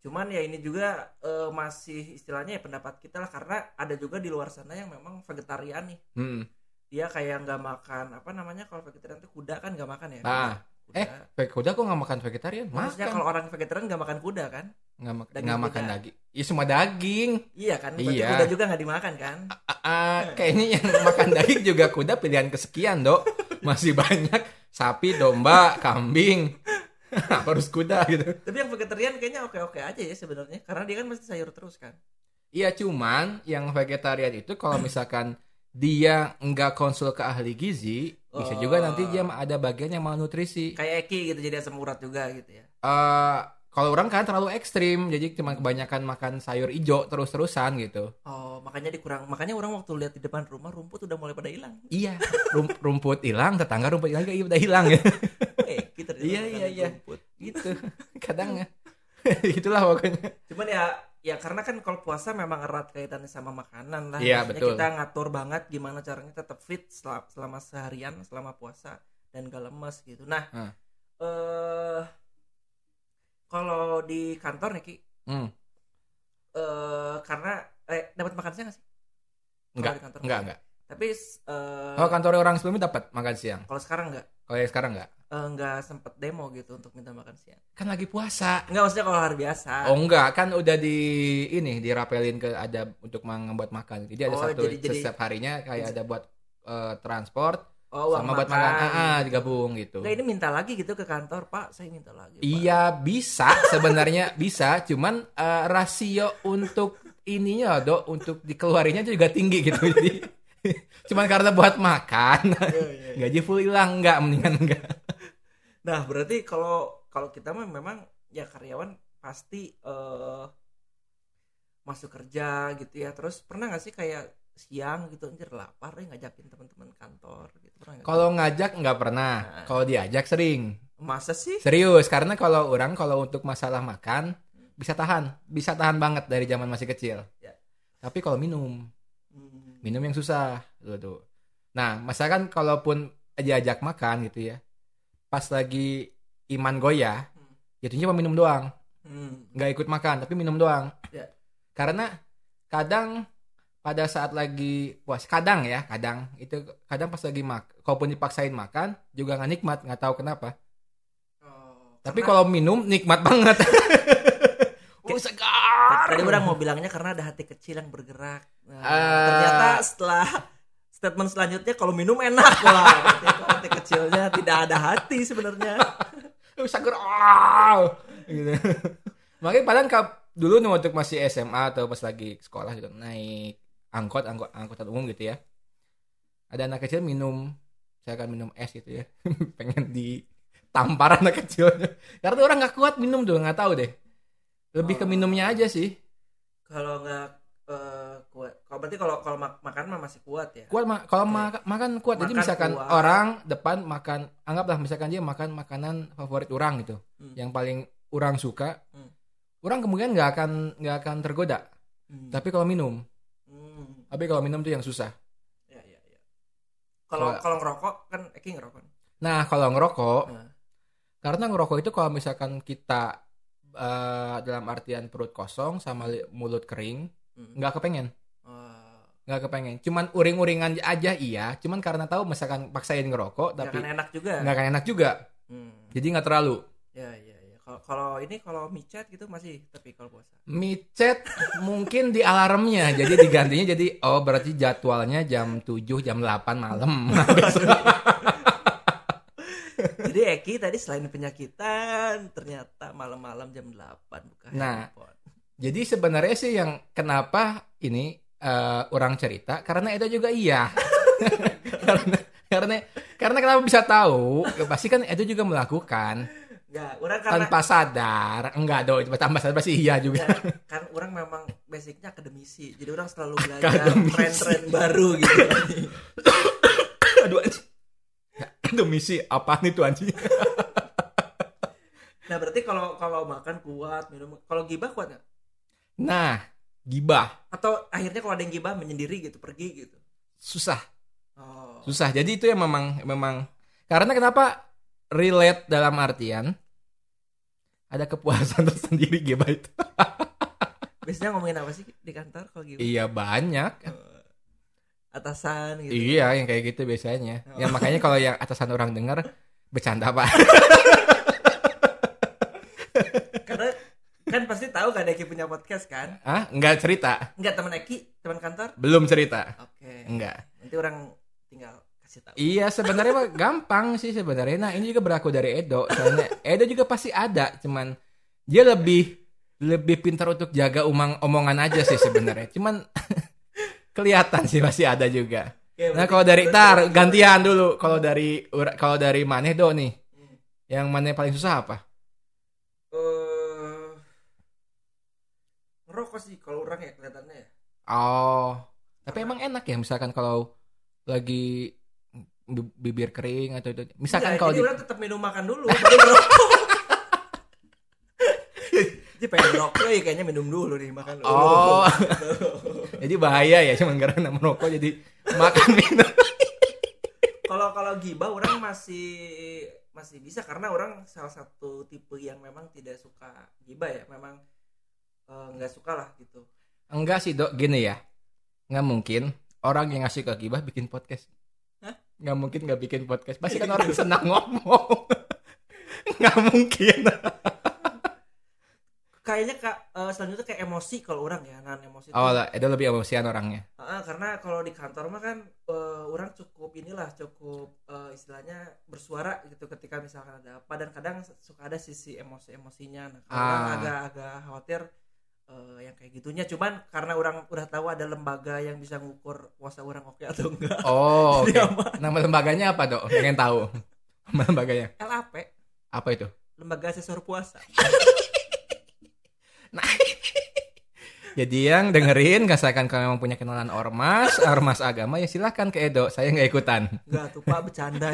Speaker 2: cuman ya ini juga eh, masih istilahnya ya pendapat kita lah karena ada juga di luar sana yang memang vegetarian nih
Speaker 1: Hmm.
Speaker 2: dia kayak nggak makan apa namanya kalau vegetarian itu kuda kan nggak makan ya
Speaker 1: Ah,
Speaker 2: kuda.
Speaker 1: eh, kuda kok nggak makan vegetarian?
Speaker 2: maksudnya kalau orang vegetarian nggak makan kuda kan
Speaker 1: nggak nggak makan daging. Iya semua daging.
Speaker 2: iya kan berarti
Speaker 1: Iya.
Speaker 2: kuda juga nggak dimakan kan
Speaker 1: Ah, ah, kayaknya yang makan daging juga kuda pilihan kesekian dok. Masih banyak sapi, domba, kambing. Harus kuda gitu?
Speaker 2: tapi yang vegetarian kayaknya oke oke aja ya sebenarnya karena dia kan mesti sayur terus kan
Speaker 1: Iya cuman yang vegetarian itu kalau misalkan dia nggak konsul ke ahli gizi, bisa juga
Speaker 2: Oh.
Speaker 1: nanti dia ada bagian yang malnutrisi.
Speaker 2: kayak Eki gitu jadi asam urat juga gitu ya
Speaker 1: Eh kalau orang kan terlalu ekstrim jadi cuma kebanyakan makan sayur hijau terus-terusan gitu
Speaker 2: Oh, makanya dikurang. Makanya orang waktu lihat di depan rumah rumput udah mulai pada hilang.
Speaker 1: iya rum- rumput hilang tetangga rumput hilang juga udah hilang ya
Speaker 2: Eh, kita
Speaker 1: Iya, iya, iya.
Speaker 2: rumput.
Speaker 1: gitu kadang ya itulah pokoknya
Speaker 2: Cuman ya ya karena kan kalau puasa memang erat kaitannya sama makanan lah.
Speaker 1: Iya, betul.
Speaker 2: Kita ngatur banget gimana caranya tetap fit selama, selama seharian selama puasa dan gak lemes gitu. Nah,
Speaker 1: Hmm.
Speaker 2: eh kalau di kantor nih Ki,
Speaker 1: hmm.
Speaker 2: eh karena eh dapat makan siang nggak sih?
Speaker 1: enggak
Speaker 2: di kantor.
Speaker 1: enggak enggak
Speaker 2: Tapi eh
Speaker 1: oh kantor orang sebelumnya dapat makan siang
Speaker 2: kalau sekarang nggak
Speaker 1: kalau yang sekarang enggak
Speaker 2: eh, nggak sempet demo gitu untuk minta makan siang.
Speaker 1: kan lagi puasa
Speaker 2: Nggak maksudnya kalau hari biasa.
Speaker 1: Oh enggak, kan udah di ini dirapelin ke ada untuk membuat makan. Jadi ada
Speaker 2: Oh,
Speaker 1: satu
Speaker 2: jadi- jadi-
Speaker 1: setiap harinya kayak ada buat eh, transport
Speaker 2: Oh,
Speaker 1: sama buat makan. Ah, ah, digabung gitu.
Speaker 2: Nggak, ini minta lagi gitu ke kantor, Pak. Saya minta lagi. Pak.
Speaker 1: Iya bisa sebenarnya bisa, cuman eh, rasio untuk ininya dok untuk dikeluarinnya juga tinggi gitu. Jadi cuman karena buat makan
Speaker 2: Iya, iya, iya.
Speaker 1: gaji full hilang enggak mendingan enggak.
Speaker 2: Nah, berarti kalau kalau kita mah memang ya karyawan pasti eh masuk kerja gitu ya. Terus pernah nggak sih kayak siang gitu anjir lapar ya ngajakin teman-teman kantor gitu?
Speaker 1: Kalau ngajak nggak pernah,
Speaker 2: Nah.
Speaker 1: kalau diajak sering.
Speaker 2: masa sih?
Speaker 1: Serius, karena kalau orang kalau untuk masalah makan bisa tahan, bisa tahan banget dari zaman masih kecil.
Speaker 2: Ya.
Speaker 1: Tapi kalau minum,
Speaker 2: Hmm.
Speaker 1: minum yang susah tuh tuh. Nah, masakan kalaupun diajak makan gitu ya, pas lagi iman goyah,
Speaker 2: Hmm.
Speaker 1: jatuhnya cuma minum doang,
Speaker 2: Hmm.
Speaker 1: nggak ikut makan, tapi minum doang.
Speaker 2: Ya.
Speaker 1: Karena kadang pada saat lagi puas, kadang ya, kadang itu kadang pas lagi mak, kalaupun dipaksain makan juga nggak nikmat, nggak tahu kenapa.
Speaker 2: Oh,
Speaker 1: Tapi
Speaker 2: karena-
Speaker 1: kalau minum nikmat banget. oh segar.
Speaker 2: tadi orang mau bilangnya karena ada hati kecil yang bergerak. Nah,
Speaker 1: Ah.
Speaker 2: ternyata setelah statement selanjutnya kalau minum enak itu hati kecilnya tidak ada hati sebenarnya.
Speaker 1: Oh, segar. Gitu. Makanya padahal dulu nih waktu masih SMA atau pas lagi sekolah gitu naik angkot angkot angkutan umum gitu ya. Ada anak kecil minum, saya akan minum es gitu ya. Pengen ditampar anak kecilnya. Karena orang nggak kuat minum tuh, nggak tahu deh. Lebih ke
Speaker 2: Oh.
Speaker 1: minumnya aja sih.
Speaker 2: Kalau nggak eh, kuat, kalau berarti kalau kalau mak- makan mah masih kuat ya.
Speaker 1: kuat ma- kalau ma- makan kuat jadi
Speaker 2: Makan
Speaker 1: misalkan
Speaker 2: kuat.
Speaker 1: orang depan makan anggaplah misalkan dia makan makanan favorit orang gitu
Speaker 2: Hmm.
Speaker 1: yang paling orang suka
Speaker 2: Hmm.
Speaker 1: orang kemungkinan nggak akan nggak akan tergoda
Speaker 2: Hmm.
Speaker 1: tapi kalau minum
Speaker 2: Hmm.
Speaker 1: tapi kalau minum tuh yang susah
Speaker 2: Ya, ya, ya. Kalau
Speaker 1: Kalau-
Speaker 2: ngerokok kan Eki ngerokok.
Speaker 1: nah kalau ngerokok
Speaker 2: Nah.
Speaker 1: karena ngerokok itu kalau misalkan kita eh, dalam artian perut kosong sama mulut kering
Speaker 2: Hmm.
Speaker 1: nggak kepengen
Speaker 2: Oh,
Speaker 1: nggak kepengen cuman uring-uringan aja iya cuman karena tahu misalkan paksain ngerokok
Speaker 2: nggak
Speaker 1: tapi
Speaker 2: akan enak juga.
Speaker 1: nggak akan enak juga
Speaker 2: Hmm.
Speaker 1: jadi nggak terlalu
Speaker 2: Ya, ya, ya. Kalau kalau ini kalau micet gitu masih tapi kalau puasa.
Speaker 1: micet mungkin di alarmnya jadi digantinya jadi oh berarti jadwalnya jam 7 jam 8 malam
Speaker 2: Jadi Eki tadi selain penyakitan ternyata malam-malam jam 8 buka
Speaker 1: Nah.
Speaker 2: handphone.
Speaker 1: jadi sebenarnya sih yang kenapa ini eh, orang cerita karena itu juga iya karena karena karena kenapa bisa tahu ya pasti kan itu juga melakukan
Speaker 2: Enggak, orang karena
Speaker 1: tanpa sadar. Enggak dong itu tanpa sadar pasti iya juga.
Speaker 2: Ya, kan orang memang basicnya akademisi. Jadi orang selalu belajar
Speaker 1: Akademisi.
Speaker 2: tren-tren baru gitu.
Speaker 1: Aduh anjing. Aduh misi apaan itu anjing?
Speaker 2: Nah berarti kalau kalau makan kuat minum kalau gibah kuat nggak?
Speaker 1: Nah gibah.
Speaker 2: Atau akhirnya kalau ada yang gibah menyendiri gitu pergi gitu?
Speaker 1: Susah.
Speaker 2: Oh.
Speaker 1: Susah. Jadi itu yang memang memang. Karena kenapa relate dalam artian ada kepuasan tersendiri gibah itu
Speaker 2: biasanya ngomongin apa sih di kantor kalau gibah
Speaker 1: iya banyak.
Speaker 2: Eh, atasan gitu
Speaker 1: iya yang kayak gitu biasanya.
Speaker 2: Oh.
Speaker 1: ya makanya kalau yang atasan orang dengar bercanda pak.
Speaker 2: Karena kan pasti tahu kan Eki punya podcast kan?
Speaker 1: Ah nggak cerita?
Speaker 2: Enggak teman Eki teman kantor?
Speaker 1: Belum cerita.
Speaker 2: Oke.
Speaker 1: Enggak
Speaker 2: nanti orang tinggal kasih tahu
Speaker 1: Iya sebenarnya mah gampang sih sebenarnya. Nah ini juga berlaku dari Edo. Soalnya Edo juga pasti ada, cuman dia lebih lebih pintar untuk jaga umang omongan aja sih sebenarnya. Cuman kelihatan sih masih ada juga.
Speaker 2: Ya,
Speaker 1: Nah kalau dari tar gantian dulu. Kalau dari kalau dari Maneh Do nih,
Speaker 2: Hmm.
Speaker 1: yang Maneh paling susah apa?
Speaker 2: Eh, rokok sih kalau orang ya kelihatannya ya
Speaker 1: Oh, tapi emang enak ya misalkan kalau lagi bibir kering atau itu. Misalkan kalau
Speaker 2: jadi
Speaker 1: di
Speaker 2: orang tetap minum makan dulu baru ngerokok jadi pengen ngerokok ya kayaknya minum dulu nih makan dulu
Speaker 1: Oh. Jadi bahaya ya cuman karena merokok jadi makan minum.
Speaker 2: kalau kalau gibah orang masih masih bisa karena orang salah satu tipe yang memang tidak suka gibah ya memang eh, nggak suka lah gitu
Speaker 1: Enggak sih, Dok, gini ya. Nggak mungkin orang yang ngasih ke gibah bikin podcast. Nggak mungkin nggak bikin podcast. Pasti kan orang senang ngomong. Nggak mungkin.
Speaker 2: kayaknya kak eh, selanjutnya kayak emosi kalau orang ya nan emosi
Speaker 1: Oh, lah, itu lebih emosian orangnya.
Speaker 2: Ah, karena kalau di kantor mah kan eh, orang cukup inilah cukup eh, istilahnya bersuara gitu ketika misalkan ada apa dan kadang suka ada sisi emosi-emosinya nah kalau
Speaker 1: Ah.
Speaker 2: agak-agak khawatir eh, yang kayak gitunya cuman karena orang udah tahu ada lembaga yang bisa ngukur puasa orang oke atau enggak
Speaker 1: Oh,
Speaker 2: aman.
Speaker 1: Nama lembaganya apa, Dok? Pengen tahu. Nama lembaganya.
Speaker 2: LAP
Speaker 1: Apa itu?
Speaker 2: lembaga asesor puasa
Speaker 1: Nah, jadi yang dengerin, misalkan kalau memang punya kenalan ormas, ormas agama, ya silahkan ke Edo. Saya nggak ikutan.
Speaker 2: enggak tuh pak bercanda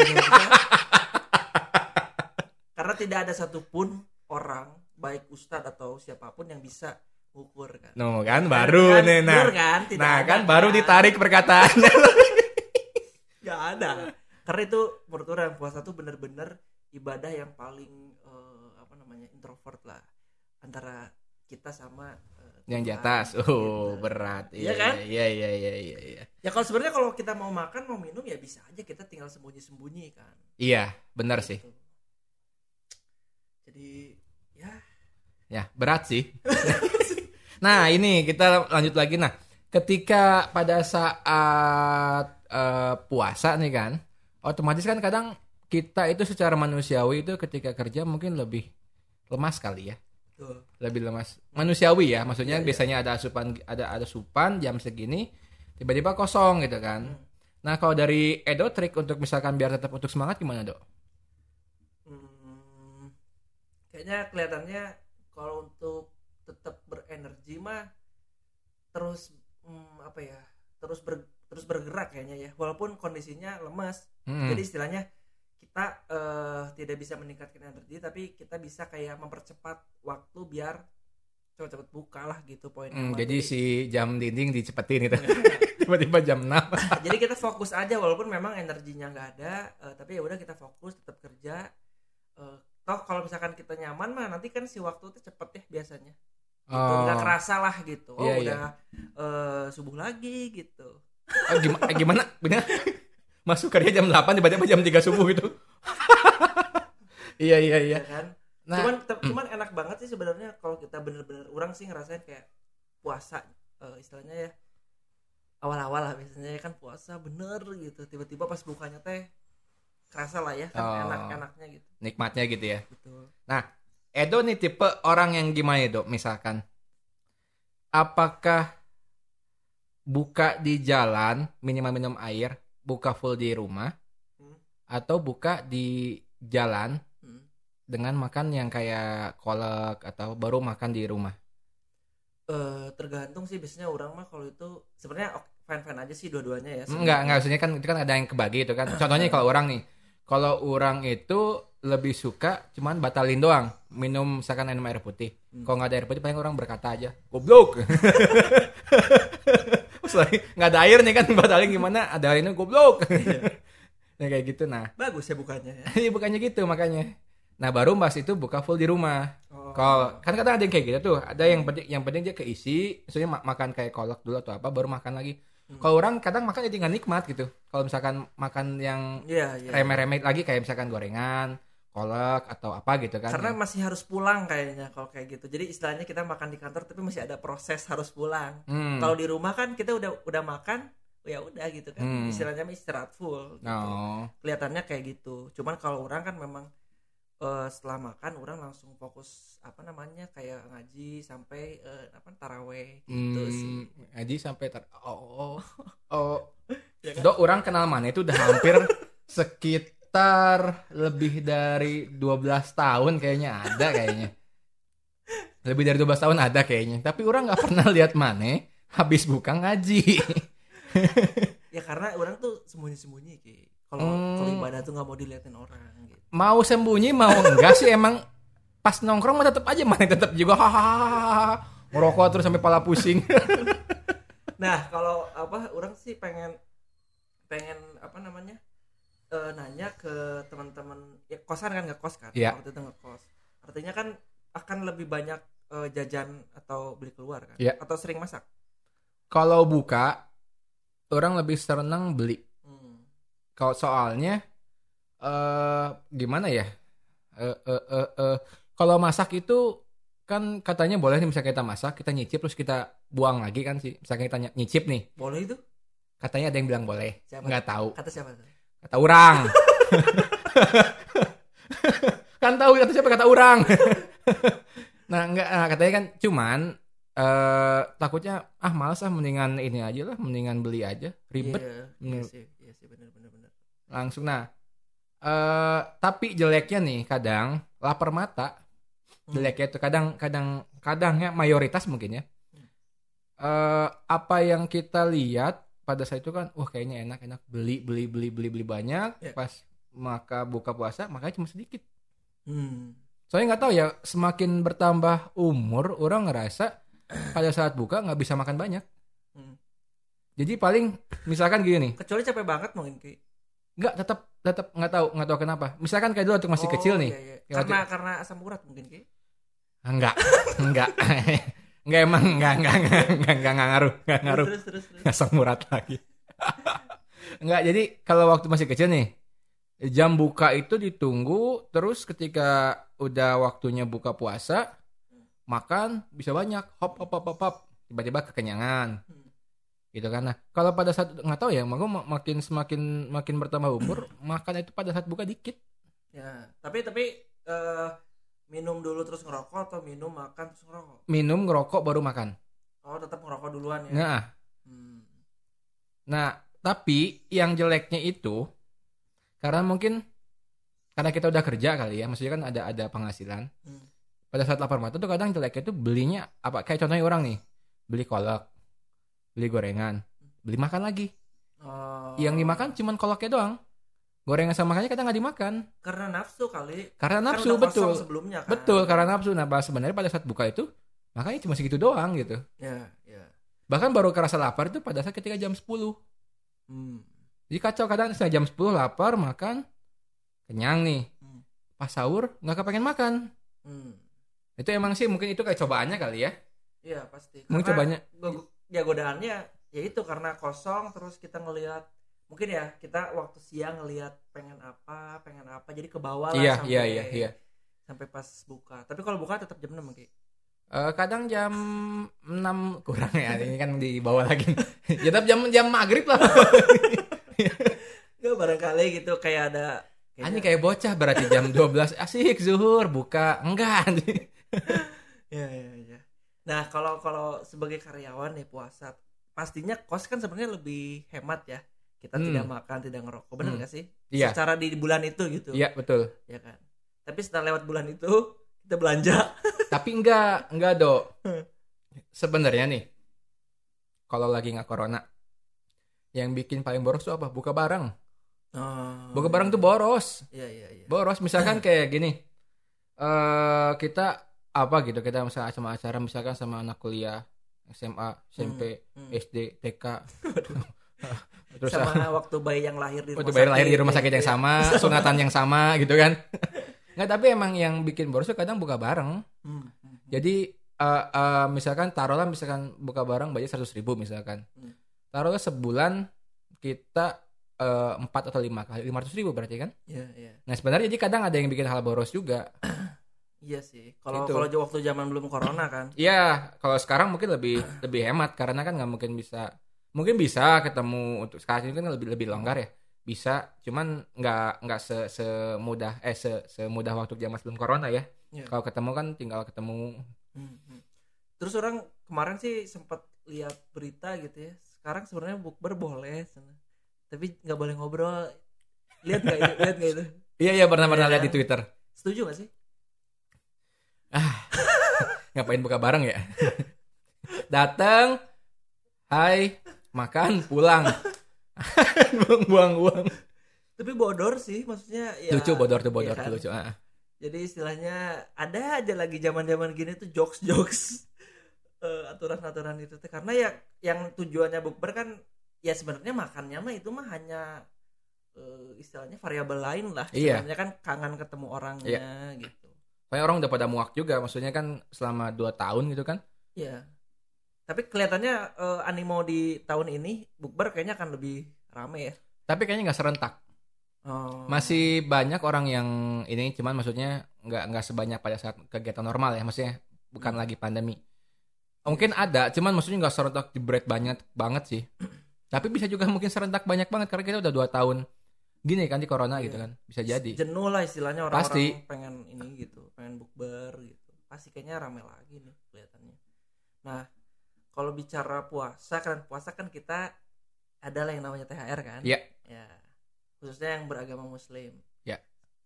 Speaker 2: karena tidak ada satupun orang baik ustadz atau siapa pun yang bisa ngukur kan
Speaker 1: No, kan baru
Speaker 2: Kan,
Speaker 1: nih. Nah,
Speaker 2: kan? Tidak
Speaker 1: nah
Speaker 2: ada
Speaker 1: kan baru
Speaker 2: kan?
Speaker 1: ditarik perkataannya.
Speaker 2: Gak ada. Karena itu menurut orang puasa tuh bener-bener ibadah yang paling eh, apa namanya introvert lah antara kita sama eh,
Speaker 1: yang di atas. Oh,
Speaker 2: gitu.
Speaker 1: berat.
Speaker 2: Iya kan?
Speaker 1: Iya, iya, iya, iya, iya.
Speaker 2: Ya kalau sebenarnya kalau kita mau makan mau minum ya bisa aja kita tinggal sembunyi-sembunyi kan.
Speaker 1: Iya, benar sih.
Speaker 2: Gitu. Jadi ya
Speaker 1: Ya, berat sih. nah, ini kita lanjut lagi. Nah, ketika pada saat eh, puasa nih kan, otomatis kan kadang kita itu secara manusiawi itu ketika kerja mungkin lebih lemas kali ya. Lebih lemas. Manusiawi ya, maksudnya
Speaker 2: iya.
Speaker 1: biasanya ada asupan ada ada supan jam segini tiba-tiba kosong gitu kan.
Speaker 2: Hmm.
Speaker 1: Nah, kalau dari Edo trik untuk misalkan biar tetap untuk semangat gimana, Dok?
Speaker 2: Hmm, kayaknya kelihatannya kalau untuk tetap berenergi mah terus hmm, apa ya terus ber, terus bergerak kayaknya ya walaupun kondisinya lemas
Speaker 1: Hmm.
Speaker 2: jadi istilahnya kita eh, tidak bisa meningkatkan energi tapi kita bisa kayak mempercepat waktu biar cepat-cepat buka lah gitu poin
Speaker 1: Hmm, jadi si jam dinding dicepetin gitu. Tiba-tiba jam 6.
Speaker 2: jadi kita fokus aja walaupun memang energinya nggak ada eh, tapi ya udah kita fokus tetap kerja Eh, toh kalau misalkan kita nyaman mah nanti kan si waktu itu cepet ya biasanya gitu
Speaker 1: Oh.
Speaker 2: nggak kerasa lah gitu oh
Speaker 1: Iya, iya.
Speaker 2: udah eh, subuh lagi gitu
Speaker 1: Oh, gimana, gimana? Bener? Masuk kerja jam 8 tiba-tiba jam 3 subuh gitu. iya iya iya.
Speaker 2: ya kan
Speaker 1: Nah,
Speaker 2: cuman te- cuman enak banget sih sebenarnya kalau kita bener-bener orang sih ngerasain kayak puasa eh, istilahnya ya awal-awal lah biasanya kan puasa bener gitu tiba-tiba pas bukanya teh kerasa lah ya kan
Speaker 1: Oh.
Speaker 2: enak-enaknya gitu
Speaker 1: nikmatnya gitu ya.
Speaker 2: betul
Speaker 1: Edo nih tipe orang yang gimana Edo misalkan? Apakah buka di jalan minimal minum air, buka full di rumah
Speaker 2: Hmm.
Speaker 1: atau buka di jalan
Speaker 2: Hmm.
Speaker 1: dengan makan yang kayak kolak atau baru makan di rumah?
Speaker 2: Eh, tergantung sih biasanya orang mah kalau itu sebenarnya fine fine aja sih dua-duanya ya
Speaker 1: Enggak, enggak maksudnya kan itu kan ada yang kebagi itu kan. Contohnya kalau orang nih, kalau orang itu lebih suka cuman batalin doang minum misalkan minum air putih.
Speaker 2: Hmm.
Speaker 1: Kalau nggak ada air putih paling orang berkata aja, goblok. Nggak ada air nih kan batalin gimana? Ada airnya goblok. nah kayak gitu nah.
Speaker 2: bagus ya bukannya ya
Speaker 1: Iya bukannya gitu makanya. Nah baru mas itu buka full di rumah.
Speaker 2: Oh.
Speaker 1: Kalau kan kadang ada yang kayak gitu tuh, ada yang penting yang penting dia keisi, maksudnya ma- makan kayak kolak dulu atau apa, baru makan lagi.
Speaker 2: Hmm.
Speaker 1: Kalau orang kadang makan jadi nggak nikmat gitu. Kalau misalkan makan yang
Speaker 2: Iya, iya.
Speaker 1: remeh-remeh lagi kayak misalkan gorengan, kolak atau apa gitu kan.
Speaker 2: Karena masih harus pulang kayaknya kalau kayak gitu. Jadi istilahnya kita makan di kantor tapi masih ada proses harus pulang.
Speaker 1: Hmm.
Speaker 2: Kalau di rumah kan kita udah udah makan, ya udah gitu kan.
Speaker 1: Hmm.
Speaker 2: Istilahnya istirahat full. Gitu.
Speaker 1: Oh.
Speaker 2: Kelihatannya kayak gitu. Cuman kalau orang kan memang eh, setelah makan orang langsung fokus apa namanya kayak ngaji sampai eh, apa taraweh gitu sih.
Speaker 1: Hmm, Aji sampai ter oh oh, oh.
Speaker 2: Ya kan?
Speaker 1: Dok, orang kenal mana itu udah hampir sekitar lebih dari 12 tahun kayaknya ada kayaknya. Lebih dari 12 tahun ada kayaknya. Tapi orang nggak pernah lihat mana habis buka ngaji.
Speaker 2: Ya karena orang tuh sembunyi-sembunyi ki. Kalau
Speaker 1: Hmm.
Speaker 2: kalau ibadah tuh nggak mau diliatin orang gitu.
Speaker 1: mau sembunyi mau enggak sih emang pas nongkrong mah tetap aja mana tetap juga hahaha ngerokok terus sampai pala pusing.
Speaker 2: Nah kalau apa orang sih pengen pengen apa namanya eh, nanya ke teman-teman ya kosan kan ngekos kan
Speaker 1: Iya.
Speaker 2: waktu itu ngekos artinya kan akan lebih banyak eh, jajan atau beli keluar kan
Speaker 1: Iya.
Speaker 2: atau sering masak
Speaker 1: Kalau buka orang lebih senang beli. Kalau soalnya eh gimana ya? Eh eh eh eh, kalau masak itu kan katanya boleh nih misalnya kita masak, kita nyicip terus kita buang lagi kan sih. Misalnya kita ny- nyicip nih,
Speaker 2: boleh itu
Speaker 1: katanya ada yang bilang boleh.
Speaker 2: Siapa?
Speaker 1: Nggak tahu.
Speaker 2: kata siapa
Speaker 1: Kata orang. kan tahu kata siapa kata orang. nah, enggak nah, katanya kan cuman eh takutnya ah males ah mendingan ini aja lah, mendingan beli aja, ribet
Speaker 2: iya, iya sih iya sih benar benar benar
Speaker 1: langsung nah. eh tapi jeleknya nih kadang lapar mata.
Speaker 2: Hmm.
Speaker 1: Jeleknya itu kadang kadang kadang ya mayoritas mungkin ya. Eh apa yang kita lihat pada saat itu kan wah kayaknya enak enak beli beli beli beli beli banyak
Speaker 2: Ya.
Speaker 1: pas maka buka puasa makanya cuma sedikit
Speaker 2: hmm.
Speaker 1: soalnya nggak tahu ya semakin bertambah umur orang ngerasa pada saat buka nggak bisa makan banyak
Speaker 2: Hmm.
Speaker 1: jadi paling misalkan gini nih
Speaker 2: kecuali capek banget mungkin ki
Speaker 1: nggak tetap tetap nggak tahu nggak tahu kenapa misalkan kayak dulu waktu masih
Speaker 2: Oh,
Speaker 1: kecil nih
Speaker 2: iya, iya.
Speaker 1: Ya,
Speaker 2: karena karena asam urat mungkin ki
Speaker 1: Ah, nggak nggak nggak emang nggak nggak nggak nggak nggak nggak ngaruh nggak ngaruh
Speaker 2: terus terus terus
Speaker 1: asam urat lagi. Enggak, jadi kalau waktu masih kecil nih, jam buka itu ditunggu, terus ketika udah waktunya buka puasa, makan bisa banyak, hop hop hop hop, hop. tiba-tiba kekenyangan.
Speaker 2: Hmm.
Speaker 1: Gitu kan. Nah, kalau pada saat nggak tahu ya, aku ma- makin semakin makin bertambah umur, makan itu pada saat buka dikit.
Speaker 2: ya tapi tapi eh, minum dulu terus ngerokok atau minum makan terus ngerokok
Speaker 1: Minum, ngerokok baru makan.
Speaker 2: oh tetap ngerokok duluan ya
Speaker 1: Nah,
Speaker 2: Hmm.
Speaker 1: Nah, tapi yang jeleknya itu karena mungkin karena kita udah kerja kali ya, maksudnya kan ada ada penghasilan.
Speaker 2: Hmm.
Speaker 1: Pada saat lapar mata tuh kadang jeleknya tuh belinya apa kayak contohnya orang nih, beli kolak, beli gorengan, beli makan lagi.
Speaker 2: Oh.
Speaker 1: Yang dimakan cuman kolaknya doang. Gorengan sama makannya kadang nggak dimakan
Speaker 2: karena nafsu kali
Speaker 1: karena
Speaker 2: Kan
Speaker 1: nafsu
Speaker 2: kosong
Speaker 1: betul.
Speaker 2: sebelumnya kan
Speaker 1: Betul karena nafsu. Nah, sebenarnya pada saat buka itu makanya cuma segitu doang gitu.
Speaker 2: ya ya
Speaker 1: Bahkan baru kerasa lapar itu pada saat ketika jam 10.
Speaker 2: hmm.
Speaker 1: Jadi kacau kadang setengah jam 10 lapar makan kenyang nih.
Speaker 2: Hmm.
Speaker 1: Pas sahur nggak kepengen makan.
Speaker 2: Hmm.
Speaker 1: Itu emang sih mungkin itu kayak cobaannya kali ya.
Speaker 2: Iya pasti.
Speaker 1: Mungkin
Speaker 2: Karena
Speaker 1: cobanya
Speaker 2: ya godaannya ya itu karena kosong terus kita ngelihat mungkin ya kita waktu siang ngelihat pengen apa pengen apa jadi ke bawah lah
Speaker 1: Iya,
Speaker 2: sampai
Speaker 1: iya, iya, iya.
Speaker 2: sampai pas buka. Tapi kalau buka tetap jam 6 Ki.
Speaker 1: Eh, kadang jam 6 kurang ya. Ini kan di bawah lagi. ya tapi jam jam maghrib lah.
Speaker 2: Gak barangkali gitu kayak ada
Speaker 1: Ini kayak bocah berarti jam 12 asik zuhur buka. Enggak.
Speaker 2: ya ya ya. Nah, kalau kalau sebagai karyawan nih puasa, pastinya kos kan sebenarnya lebih hemat ya. Kita
Speaker 1: Hmm.
Speaker 2: tidak makan, tidak ngerokok. Benar
Speaker 1: Hmm.
Speaker 2: nggak sih?
Speaker 1: Iya.
Speaker 2: Secara di bulan itu gitu.
Speaker 1: Iya, betul.
Speaker 2: Ya kan. Tapi setelah lewat bulan itu kita belanja.
Speaker 1: Tapi enggak, enggak, Dok. Sebenarnya nih kalau lagi nggak corona yang bikin paling boros tuh apa? Buka barang.
Speaker 2: Oh,
Speaker 1: Buka barang tuh boros.
Speaker 2: Iya iya iya.
Speaker 1: boros misalkan kayak gini eh kita apa gitu kita misalnya sama acara misalkan sama anak kuliah SMA SMP
Speaker 2: Hmm.
Speaker 1: SD TK terus
Speaker 2: Sama waktu bayi yang lahir di
Speaker 1: waktu
Speaker 2: rumah
Speaker 1: bayar lahir di rumah sakit yang
Speaker 2: gitu ya.
Speaker 1: sama sunatan yang sama gitu kan. Nggak tapi emang yang bikin boros tuh kadang buka bareng.
Speaker 2: Hmm, hmm,
Speaker 1: jadi eh, eh, misalkan taruhlah misalkan buka barang bayar seratus ribu misalkan.
Speaker 2: Hmm.
Speaker 1: taruhlah sebulan kita eh, empat atau lima kali lima ratus ribu berarti kan?
Speaker 2: Iya iya.
Speaker 1: nah sebenarnya jadi kadang ada yang bikin hal boros juga
Speaker 2: Iya sih. Kalau
Speaker 1: Gitu.
Speaker 2: kalau waktu zaman belum corona kan.
Speaker 1: Iya, kalau sekarang mungkin lebih lebih hemat karena kan nggak mungkin bisa, mungkin bisa ketemu untuk sekarang ini kan lebih lebih longgar ya, bisa, cuman nggak nggak se semudah eh se semudah waktu zaman sebelum corona ya.
Speaker 2: Iya.
Speaker 1: Kalau ketemu kan tinggal ketemu.
Speaker 2: Hmm, hmm. Terus orang kemarin sih sempat lihat berita gitu ya. Sekarang sebenarnya bukber boleh, tapi nggak boleh ngobrol. Lihat nggak itu? Lihat nggak itu?
Speaker 1: Iya iya pernah pernah
Speaker 2: Iya.
Speaker 1: lihat di Twitter.
Speaker 2: Setuju gak sih?
Speaker 1: Ngapain buka bareng ya? Datang hai. Makan. Pulang. Buang-buang uang
Speaker 2: tapi bodor sih maksudnya ya
Speaker 1: lucu bodor tuh bodor
Speaker 2: iya kan?
Speaker 1: tuh lucu ah.
Speaker 2: jadi istilahnya ada aja lagi zaman zaman gini tuh jokes jokes aturan aturan itu tuh karena ya yang tujuannya bukber kan ya sebenarnya makannya mah itu mah hanya eh, istilahnya variabel lain lah.
Speaker 1: Iya.
Speaker 2: sebenarnya kan kangen ketemu orangnya gitu
Speaker 1: Kayak orang udah pada muak juga maksudnya kan selama 2 tahun gitu kan.
Speaker 2: Ya tapi kelihatannya eh, animo di tahun ini bukber kayaknya akan lebih rame ya.
Speaker 1: Tapi kayaknya nggak serentak.
Speaker 2: Oh.
Speaker 1: masih banyak orang yang ini cuman maksudnya nggak nggak sebanyak pada saat kegiatan normal ya maksudnya bukan
Speaker 2: Hmm.
Speaker 1: lagi pandemi. Mungkin ada cuman maksudnya nggak serentak jebret banyak banget sih. Tapi bisa juga mungkin serentak banyak banget karena kita udah dua tahun gini kan di corona
Speaker 2: Iya.
Speaker 1: gitu kan bisa jadi.
Speaker 2: jenuh lah istilahnya orang-orang
Speaker 1: Pasti.
Speaker 2: pengen ini gitu pengen bukber gitu. Pasti kayaknya rame lagi nih kelihatannya. Nah kalau bicara puasa kan puasa kan kita adalah yang namanya THR kan?
Speaker 1: Iya.
Speaker 2: ya khususnya yang beragama muslim.
Speaker 1: Ya.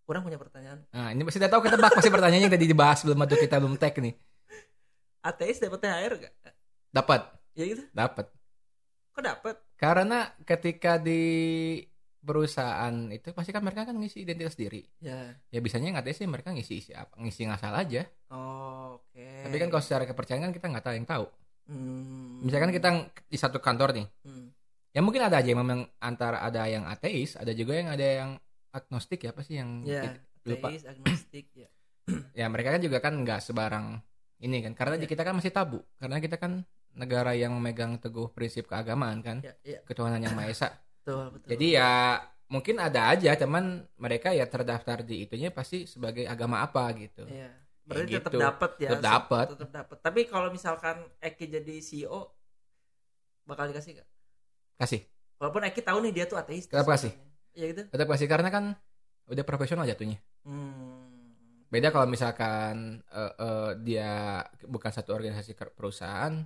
Speaker 2: kurang punya pertanyaan?
Speaker 1: Nah ini masih tidak tahu kita bak masih pertanyaannya yang tadi dibahas belum ada kita belum tag nih.
Speaker 2: Ateis dapat THR gak
Speaker 1: dapat
Speaker 2: ya gitu?
Speaker 1: Dapat
Speaker 2: kok dapat
Speaker 1: karena ketika di perusahaan itu pasti kan mereka kan ngisi identitas diri.
Speaker 2: Ya.
Speaker 1: Ya bisanya nggak sih mereka ngisi isi apa ngisi ngasal aja.
Speaker 2: Oh, oke.
Speaker 1: Tapi kan kalau secara kepercayaan kan kita nggak tahu yang tahu.
Speaker 2: Hmm.
Speaker 1: misalkan kita di satu kantor nih.
Speaker 2: Hmm.
Speaker 1: ya mungkin ada aja yang memang antara ada yang ateis ada juga yang ada yang agnostik ya apa sih yang
Speaker 2: ya
Speaker 1: lupa.
Speaker 2: ateis agnostik ya.
Speaker 1: Ya mereka kan juga kan nggak sebarang ini kan karena
Speaker 2: Iya.
Speaker 1: kita kan masih tabu. Karena kita kan negara yang memegang teguh prinsip keagamaan kan
Speaker 2: ya ya.
Speaker 1: ketuhanan yang maha esa
Speaker 2: betul betul
Speaker 1: jadi ya mungkin ada aja cuman mereka ya terdaftar di itunya pasti sebagai agama apa gitu
Speaker 2: Iya. Berarti
Speaker 1: Kayak
Speaker 2: tetap
Speaker 1: gitu.
Speaker 2: dapat ya.
Speaker 1: Tetap dapet.
Speaker 2: Tetap dapat. Tapi kalau misalkan Eki jadi CEO bakal dikasih gak?
Speaker 1: kasih
Speaker 2: Walaupun Eki tahu nih dia tuh ateis.
Speaker 1: Tetap kasih.
Speaker 2: Iya gitu.
Speaker 1: tetap kasih karena kan udah profesional jatuhnya
Speaker 2: Hmm.
Speaker 1: beda kalau misalkan eh, eh, dia bukan satu organisasi perusahaan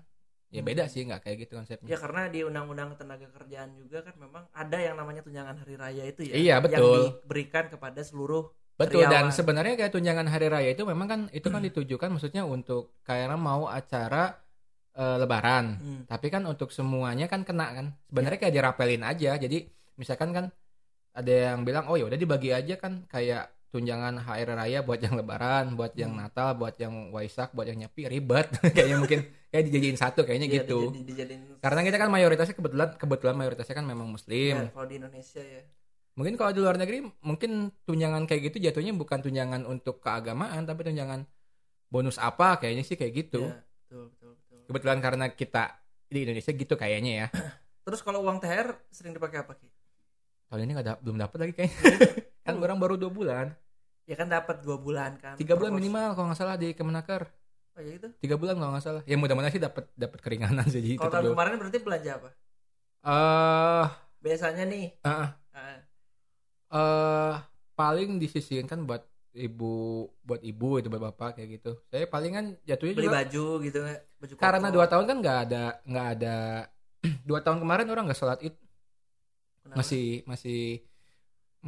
Speaker 1: ya
Speaker 2: Hmm.
Speaker 1: beda sih nggak kayak gitu konsepnya
Speaker 2: Ya karena di Undang-Undang Tenaga Kerjaan juga kan memang ada yang namanya tunjangan hari raya itu ya.
Speaker 1: Iya, betul.
Speaker 2: Yang diberikan kepada seluruh
Speaker 1: betul dan
Speaker 2: karyawan.
Speaker 1: sebenarnya kayak tunjangan hari raya itu memang kan itu kan
Speaker 2: Hmm.
Speaker 1: ditujukan maksudnya untuk karena mau acara eh, lebaran
Speaker 2: Hmm.
Speaker 1: tapi kan untuk semuanya kan kena kan sebenarnya
Speaker 2: Iya.
Speaker 1: kayak dirapelin aja jadi misalkan kan ada yang bilang oh ya udah dibagi aja kan kayak tunjangan hari raya buat yang lebaran buat yang
Speaker 2: Hmm.
Speaker 1: natal buat yang waisak buat yang nyepi ribet kayaknya mungkin kayak dijadiin satu kayaknya
Speaker 2: Iya,
Speaker 1: gitu.
Speaker 2: dijadi- dijadiin
Speaker 1: karena kita kan mayoritasnya kebetulan kebetulan mayoritasnya kan memang muslim.
Speaker 2: Ya, kalau di Indonesia ya.
Speaker 1: mungkin kalau di luar negeri mungkin tunjangan kayak gitu jatuhnya bukan tunjangan untuk keagamaan tapi tunjangan bonus apa kayaknya sih kayak gitu.
Speaker 2: Ya, betul, betul, betul.
Speaker 1: kebetulan karena kita di Indonesia gitu kayaknya ya.
Speaker 2: Terus kalau uang THR sering dipakai apa, Ki?
Speaker 1: tahun ini nggak da- belum dapat lagi kayaknya. Kan orang baru dua bulan.
Speaker 2: Ya kan dapat dua bulan kan.
Speaker 1: tiga bulan minimal kalau nggak salah di Kemenaker
Speaker 2: Oh ya gitu.
Speaker 1: tiga bulan kalau nggak salah ya mudah-mudahan sih dapat dapat keringanan sih jadi
Speaker 2: Kalau tahun kemarin berarti belanja apa?
Speaker 1: eh
Speaker 2: Biasanya nih.
Speaker 1: ah,
Speaker 2: ah,
Speaker 1: eh paling disisihin kan buat ibu buat ibu itu buat bapak kayak gitu saya palingan jatuhnya
Speaker 2: beli
Speaker 1: juga
Speaker 2: baju gitu nggak? baju
Speaker 1: karena dua tahun kan nggak ada nggak ada dua tahun kemarin orang nggak sholat id
Speaker 2: Kenapa?
Speaker 1: masih masih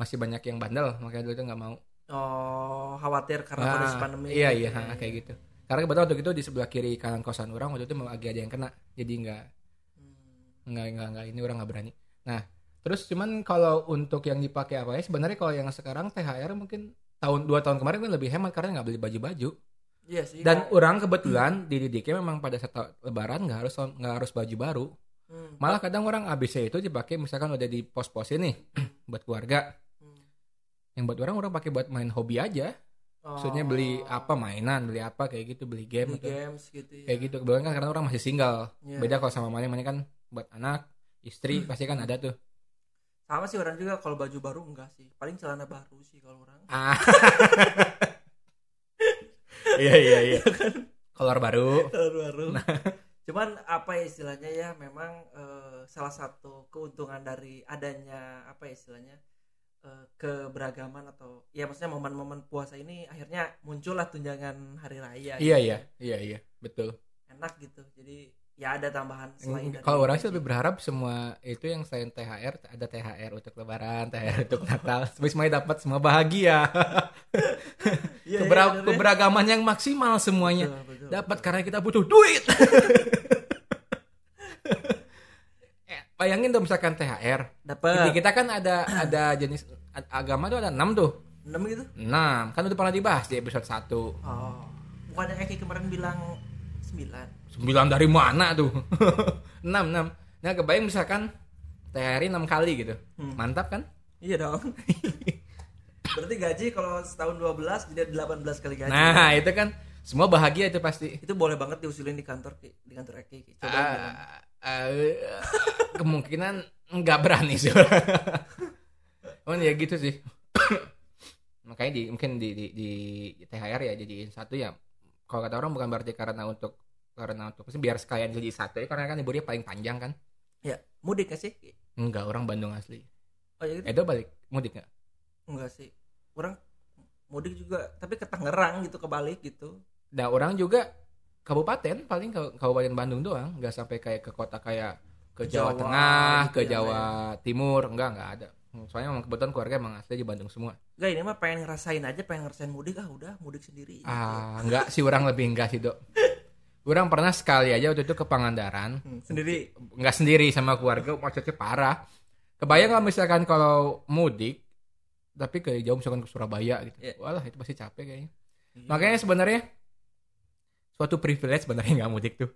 Speaker 1: masih banyak yang bandel makanya dulu itu nggak mau
Speaker 2: oh khawatir karena
Speaker 1: Ah,
Speaker 2: kondisi pandemi
Speaker 1: iya
Speaker 2: gitu
Speaker 1: iya
Speaker 2: ya.
Speaker 1: ha, kayak gitu karena kebetulan waktu itu di sebelah kiri kanan kosan orang waktu itu mau lagi ada yang kena jadi nggak
Speaker 2: Hmm.
Speaker 1: nggak nggak nggak ini orang nggak berani nah terus cuman kalau untuk yang dipakai apa ya sebenarnya kalau yang sekarang thr mungkin tahun dua tahun kemarin kan lebih hemat karena nggak beli baju baju
Speaker 2: iya sih
Speaker 1: dan orang kebetulan dididiknya memang pada saat lebaran nggak harus nggak harus baju baru
Speaker 2: Hmm.
Speaker 1: malah kadang orang ABC itu dipakai misalkan udah di pos-pos ini buat keluarga
Speaker 2: Hmm.
Speaker 1: yang buat orang orang pakai buat main hobi aja maksudnya beli apa mainan beli apa kayak gitu beli game
Speaker 2: beli
Speaker 1: atau
Speaker 2: games gitu ya.
Speaker 1: kayak gitu. Kebetulan kan karena orang masih single.
Speaker 2: Iya.
Speaker 1: beda kalau sama mana mana kan buat anak istri
Speaker 2: Hmm.
Speaker 1: pasti kan ada tuh.
Speaker 2: Sama sih orang juga kalau baju baru enggak sih. Paling celana baru sih kalau orang.
Speaker 1: Ah. Iya iya iya. Kolor baru.
Speaker 2: Baru baru.
Speaker 1: Nah.
Speaker 2: cuman apa ya istilahnya ya memang eh, salah satu keuntungan dari adanya apa ya istilahnya eh, keberagaman atau ya maksudnya momen-momen puasa ini akhirnya muncullah tunjangan hari raya
Speaker 1: iya
Speaker 2: gitu.
Speaker 1: iya iya iya betul
Speaker 2: enak gitu jadi ya ada tambahan selain dari
Speaker 1: Kalau orang sih lebih berharap semua itu yang selain THR ada THR untuk Lebaran, THR untuk Natal, semuanya dapat semua bahagia.
Speaker 2: Iya, iya,
Speaker 1: Kebera-
Speaker 2: ya.
Speaker 1: keberagaman yang maksimal semuanya
Speaker 2: Betul, betul,
Speaker 1: dapat
Speaker 2: betul.
Speaker 1: karena kita butuh duit. Bayangin dong misalkan THR. Di
Speaker 2: dapat
Speaker 1: kita kan ada ada jenis agama tuh ada 6 tuh.
Speaker 2: enam gitu
Speaker 1: 6. Kan udah pernah dibahas di episode 1.
Speaker 2: oh bukannya Eki kemarin bilang sembilan
Speaker 1: 9 dari mana tuh? 6 6. Nah, kebayang misalkan THR 6 kali gitu.
Speaker 2: Hmm.
Speaker 1: Mantap kan?
Speaker 2: iya dong berarti gaji kalau setahun 12 jadi 18 kali gaji
Speaker 1: Nah, itu kan semua bahagia itu pasti.
Speaker 2: itu boleh banget diusulin di kantor di kantor Eki Ki. coba bilang.
Speaker 1: Eh, kemungkinan nggak berani sih. oh ya gitu sih. Makanya di mungkin di, di, di THR ya jadiin satu ya. Kalau kata orang bukan berarti karena untuk karena untuk biar sekalian jadi satu ya karena kan liburnya paling panjang kan.
Speaker 2: ya mudik gak sih?
Speaker 1: Enggak orang Bandung asli.
Speaker 2: oh ya gitu
Speaker 1: Edo balik mudik nggak?
Speaker 2: enggak sih orang mudik juga tapi ke Tangerang gitu kebalik gitu
Speaker 1: Nah orang juga kabupaten paling kabupaten Bandung doang, nggak sampai kayak ke kota kayak ke Jawa,
Speaker 2: Jawa,
Speaker 1: Tengah,
Speaker 2: gitu
Speaker 1: ke
Speaker 2: ya,
Speaker 1: Jawa Timur, enggak enggak ada. Soalnya memang kebetulan keluarga emang asli di Bandung semua.
Speaker 2: Enggak ini mah pengen ngerasain aja pengen ngerasain mudik ah udah mudik sendiri gitu.
Speaker 1: Ah, enggak sih orang lebih enggak sih, Dok. Orang pernah sekali aja waktu itu ke Pangandaran,
Speaker 2: Hmm, sendiri
Speaker 1: enggak sendiri sama keluarga, macetnya parah. Kebayang nggak misalkan kalau mudik tapi ke jauh misalkan ke Surabaya gitu.
Speaker 2: Iya.
Speaker 1: Walah, itu pasti capek kayaknya.
Speaker 2: Iya.
Speaker 1: Makanya sebenarnya suatu privilege sebenarnya nggak mudik tuh.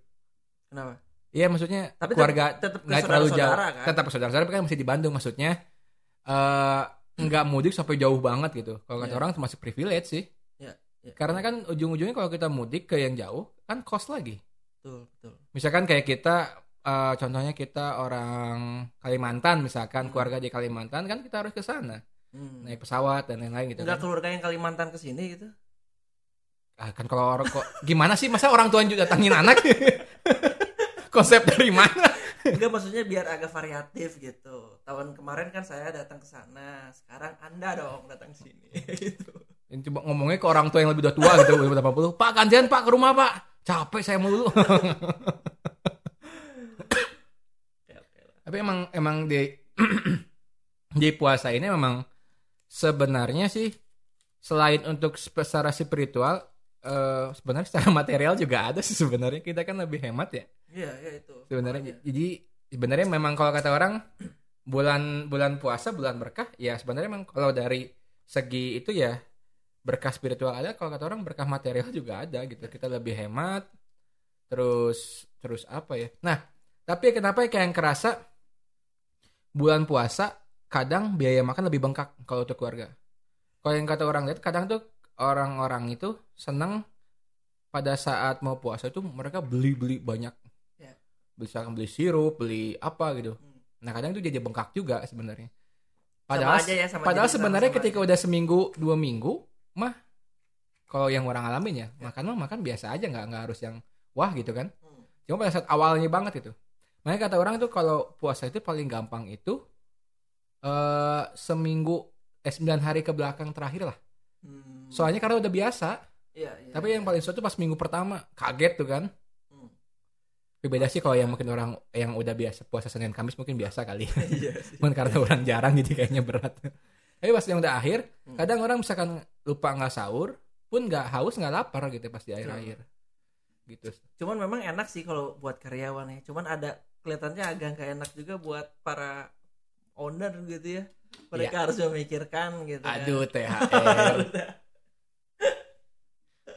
Speaker 2: kenapa
Speaker 1: Iya maksudnya
Speaker 2: Tapi
Speaker 1: keluarga
Speaker 2: tetap-
Speaker 1: nggak terlalu jauh.
Speaker 2: kan?
Speaker 1: Tetap saudara-saudara kan masih di Bandung maksudnya eh nggak mudik sampai jauh banget gitu. Kalau kata
Speaker 2: Iya.
Speaker 1: orang termasuk privilege sih.
Speaker 2: Iya, iya.
Speaker 1: Karena kan ujung-ujungnya kalau kita mudik ke yang jauh kan cost lagi.
Speaker 2: betul betul
Speaker 1: Misalkan kayak kita eh, contohnya kita orang Kalimantan misalkan
Speaker 2: Hmm.
Speaker 1: keluarga di Kalimantan kan kita harus ke sana
Speaker 2: hmm.
Speaker 1: naik pesawat dan lain-lain gitu
Speaker 2: enggak
Speaker 1: kan.
Speaker 2: keluarga yang Kalimantan ke sini gitu
Speaker 1: Ah, kan kalau orang kok gimana sih masa orang tua juga datangin anak? Konsep dari mana?
Speaker 2: enggak maksudnya biar agak variatif gitu tahun kemarin kan saya datang ke sana sekarang anda dong datang ke sini gitu
Speaker 1: Yang coba ngomongnya ke orang tua yang lebih udah tua gitu, udah 80. Pak gantian pak ke rumah pak. Capek saya mulu. Tapi emang emang di di puasa ini memang sebenarnya sih selain untuk secara spiritual eh, sebenarnya secara material juga ada sih sebenarnya. Kita kan lebih hemat ya.
Speaker 2: Iya iya itu.
Speaker 1: Sebenarnya
Speaker 2: Makanya.
Speaker 1: jadi sebenarnya memang kalau kata orang bulan bulan puasa bulan berkah ya sebenarnya memang kalau dari segi itu ya berkah spiritual ada. Kalau kata orang berkah material juga ada gitu. Kita lebih hemat terus terus apa ya? Nah tapi kenapa ya kayak yang kerasa bulan puasa kadang biaya makan lebih bengkak kalau untuk keluarga? Kalau yang kata orang lihat kadang tuh orang-orang itu senang pada saat mau puasa itu mereka beli-beli banyak
Speaker 2: Ya.
Speaker 1: misalkan beli sirup beli apa gitu
Speaker 2: Hmm.
Speaker 1: nah kadang itu jadi bengkak juga sebenarnya
Speaker 2: Sama
Speaker 1: padahal
Speaker 2: aja ya, sama
Speaker 1: padahal
Speaker 2: jadi
Speaker 1: sebenarnya
Speaker 2: sama-sama
Speaker 1: ketika
Speaker 2: aja.
Speaker 1: udah seminggu dua minggu mah kalau yang orang alamin ya, makan mah makan biasa aja nggak nggak harus yang wah gitu kan
Speaker 2: Hmm.
Speaker 1: cuma pada saat awalnya banget itu makanya kata orang tuh kalau puasa itu paling gampang itu eh seminggu eh 9 hari ke belakang terakhir lah
Speaker 2: Hmm.
Speaker 1: soalnya karena udah biasa
Speaker 2: Iya, iya,
Speaker 1: tapi yang
Speaker 2: iya.
Speaker 1: paling suatu pas minggu pertama kaget tuh kan
Speaker 2: Hmm.
Speaker 1: tapi beda sih kalau yang mungkin orang yang udah biasa puasa Senin Kamis mungkin biasa kali
Speaker 2: Iya sih.
Speaker 1: cuman karena orang jarang jadi kayaknya berat tapi pas yang udah akhir
Speaker 2: Hmm.
Speaker 1: kadang orang misalkan lupa nggak sahur pun nggak haus nggak lapar gitu pas di akhir akhir gitu
Speaker 2: Cuman memang enak sih kalau buat karyawan ya. Cuman ada kelihatannya agak nggak enak juga buat para owner gitu ya. Mereka harus memikirkan gitu. kan.
Speaker 1: aduh THR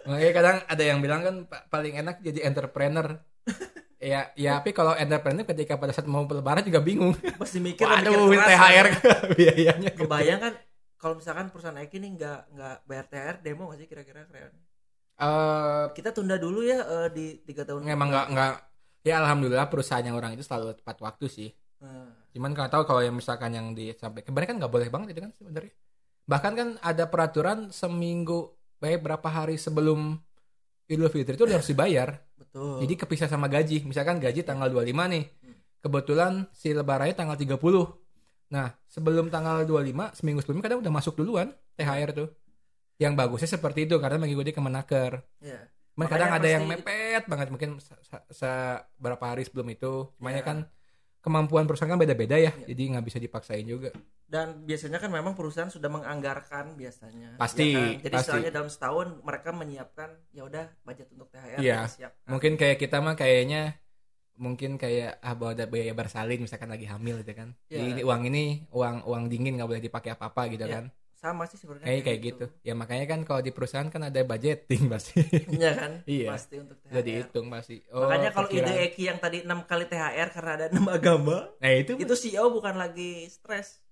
Speaker 1: makanya kadang ada yang bilang kan pa- paling enak jadi entrepreneur ya ya tapi kalau entrepreneur ketika pada saat mau lebaran juga bingung
Speaker 2: Pasti mikir keras
Speaker 1: THR
Speaker 2: ya.
Speaker 1: biayanya gede.
Speaker 2: Kebayang kan kalau misalkan perusahaan Eki ini nggak nggak bayar THR demo nggak sih kira-kira karyawan?
Speaker 1: Eh,
Speaker 2: Kita tunda dulu ya eh, di tiga tahun.
Speaker 1: emang nggak nggak ya alhamdulillah perusahaan yang orang itu selalu tepat waktu sih
Speaker 2: Nah,
Speaker 1: cuman nggak tahu kalau yang misalkan yang di sampai kemarin kan nggak boleh banget itu kan sebenarnya bahkan kan ada peraturan seminggu baik berapa hari sebelum Idul Fitri itu udah harus dibayar
Speaker 2: betul.
Speaker 1: jadi kepisah sama gaji misalkan gaji tanggal 25 nih
Speaker 2: Hmm.
Speaker 1: kebetulan si lebarannya tanggal 30 nah sebelum tanggal 25 seminggu sebelumnya kadang udah masuk duluan THR tuh yang bagusnya seperti itu karena mengikuti kemenaker. Cuman
Speaker 2: Makanya
Speaker 1: kadang ada yang mepet banget mungkin se- se- se- berapa hari sebelum itu. Cuman
Speaker 2: Ya.
Speaker 1: ya kan kemampuan perusahaan kan beda-beda ya.
Speaker 2: Ya.
Speaker 1: Jadi nggak bisa dipaksain juga.
Speaker 2: dan biasanya kan memang perusahaan sudah menganggarkan biasanya
Speaker 1: Pasti,
Speaker 2: ya kan? jadi
Speaker 1: pasti.
Speaker 2: istilahnya dalam setahun mereka menyiapkan ya udah budget untuk THR
Speaker 1: Iya.
Speaker 2: kita siapkan.
Speaker 1: Mungkin kayak kita mah kayaknya mungkin kayak ah bahwa ada biaya bersalin misalkan lagi hamil gitu kan.
Speaker 2: Ya.
Speaker 1: Jadi ini uang ini uang uang dingin nggak boleh dipakai apa-apa gitu
Speaker 2: Ya,
Speaker 1: kan.
Speaker 2: Sama sih sebenarnya
Speaker 1: Kayak kayak gitu. Ya makanya kan kalau di perusahaan kan ada budgeting pasti.
Speaker 2: Iya kan
Speaker 1: Iya.
Speaker 2: pasti untuk THR
Speaker 1: Udah dihitung pasti. Oh,
Speaker 2: makanya kalau ide. Eki yang tadi enam kali THR karena ada enam agama
Speaker 1: Nah, itu
Speaker 2: itu CEO bukan lagi stres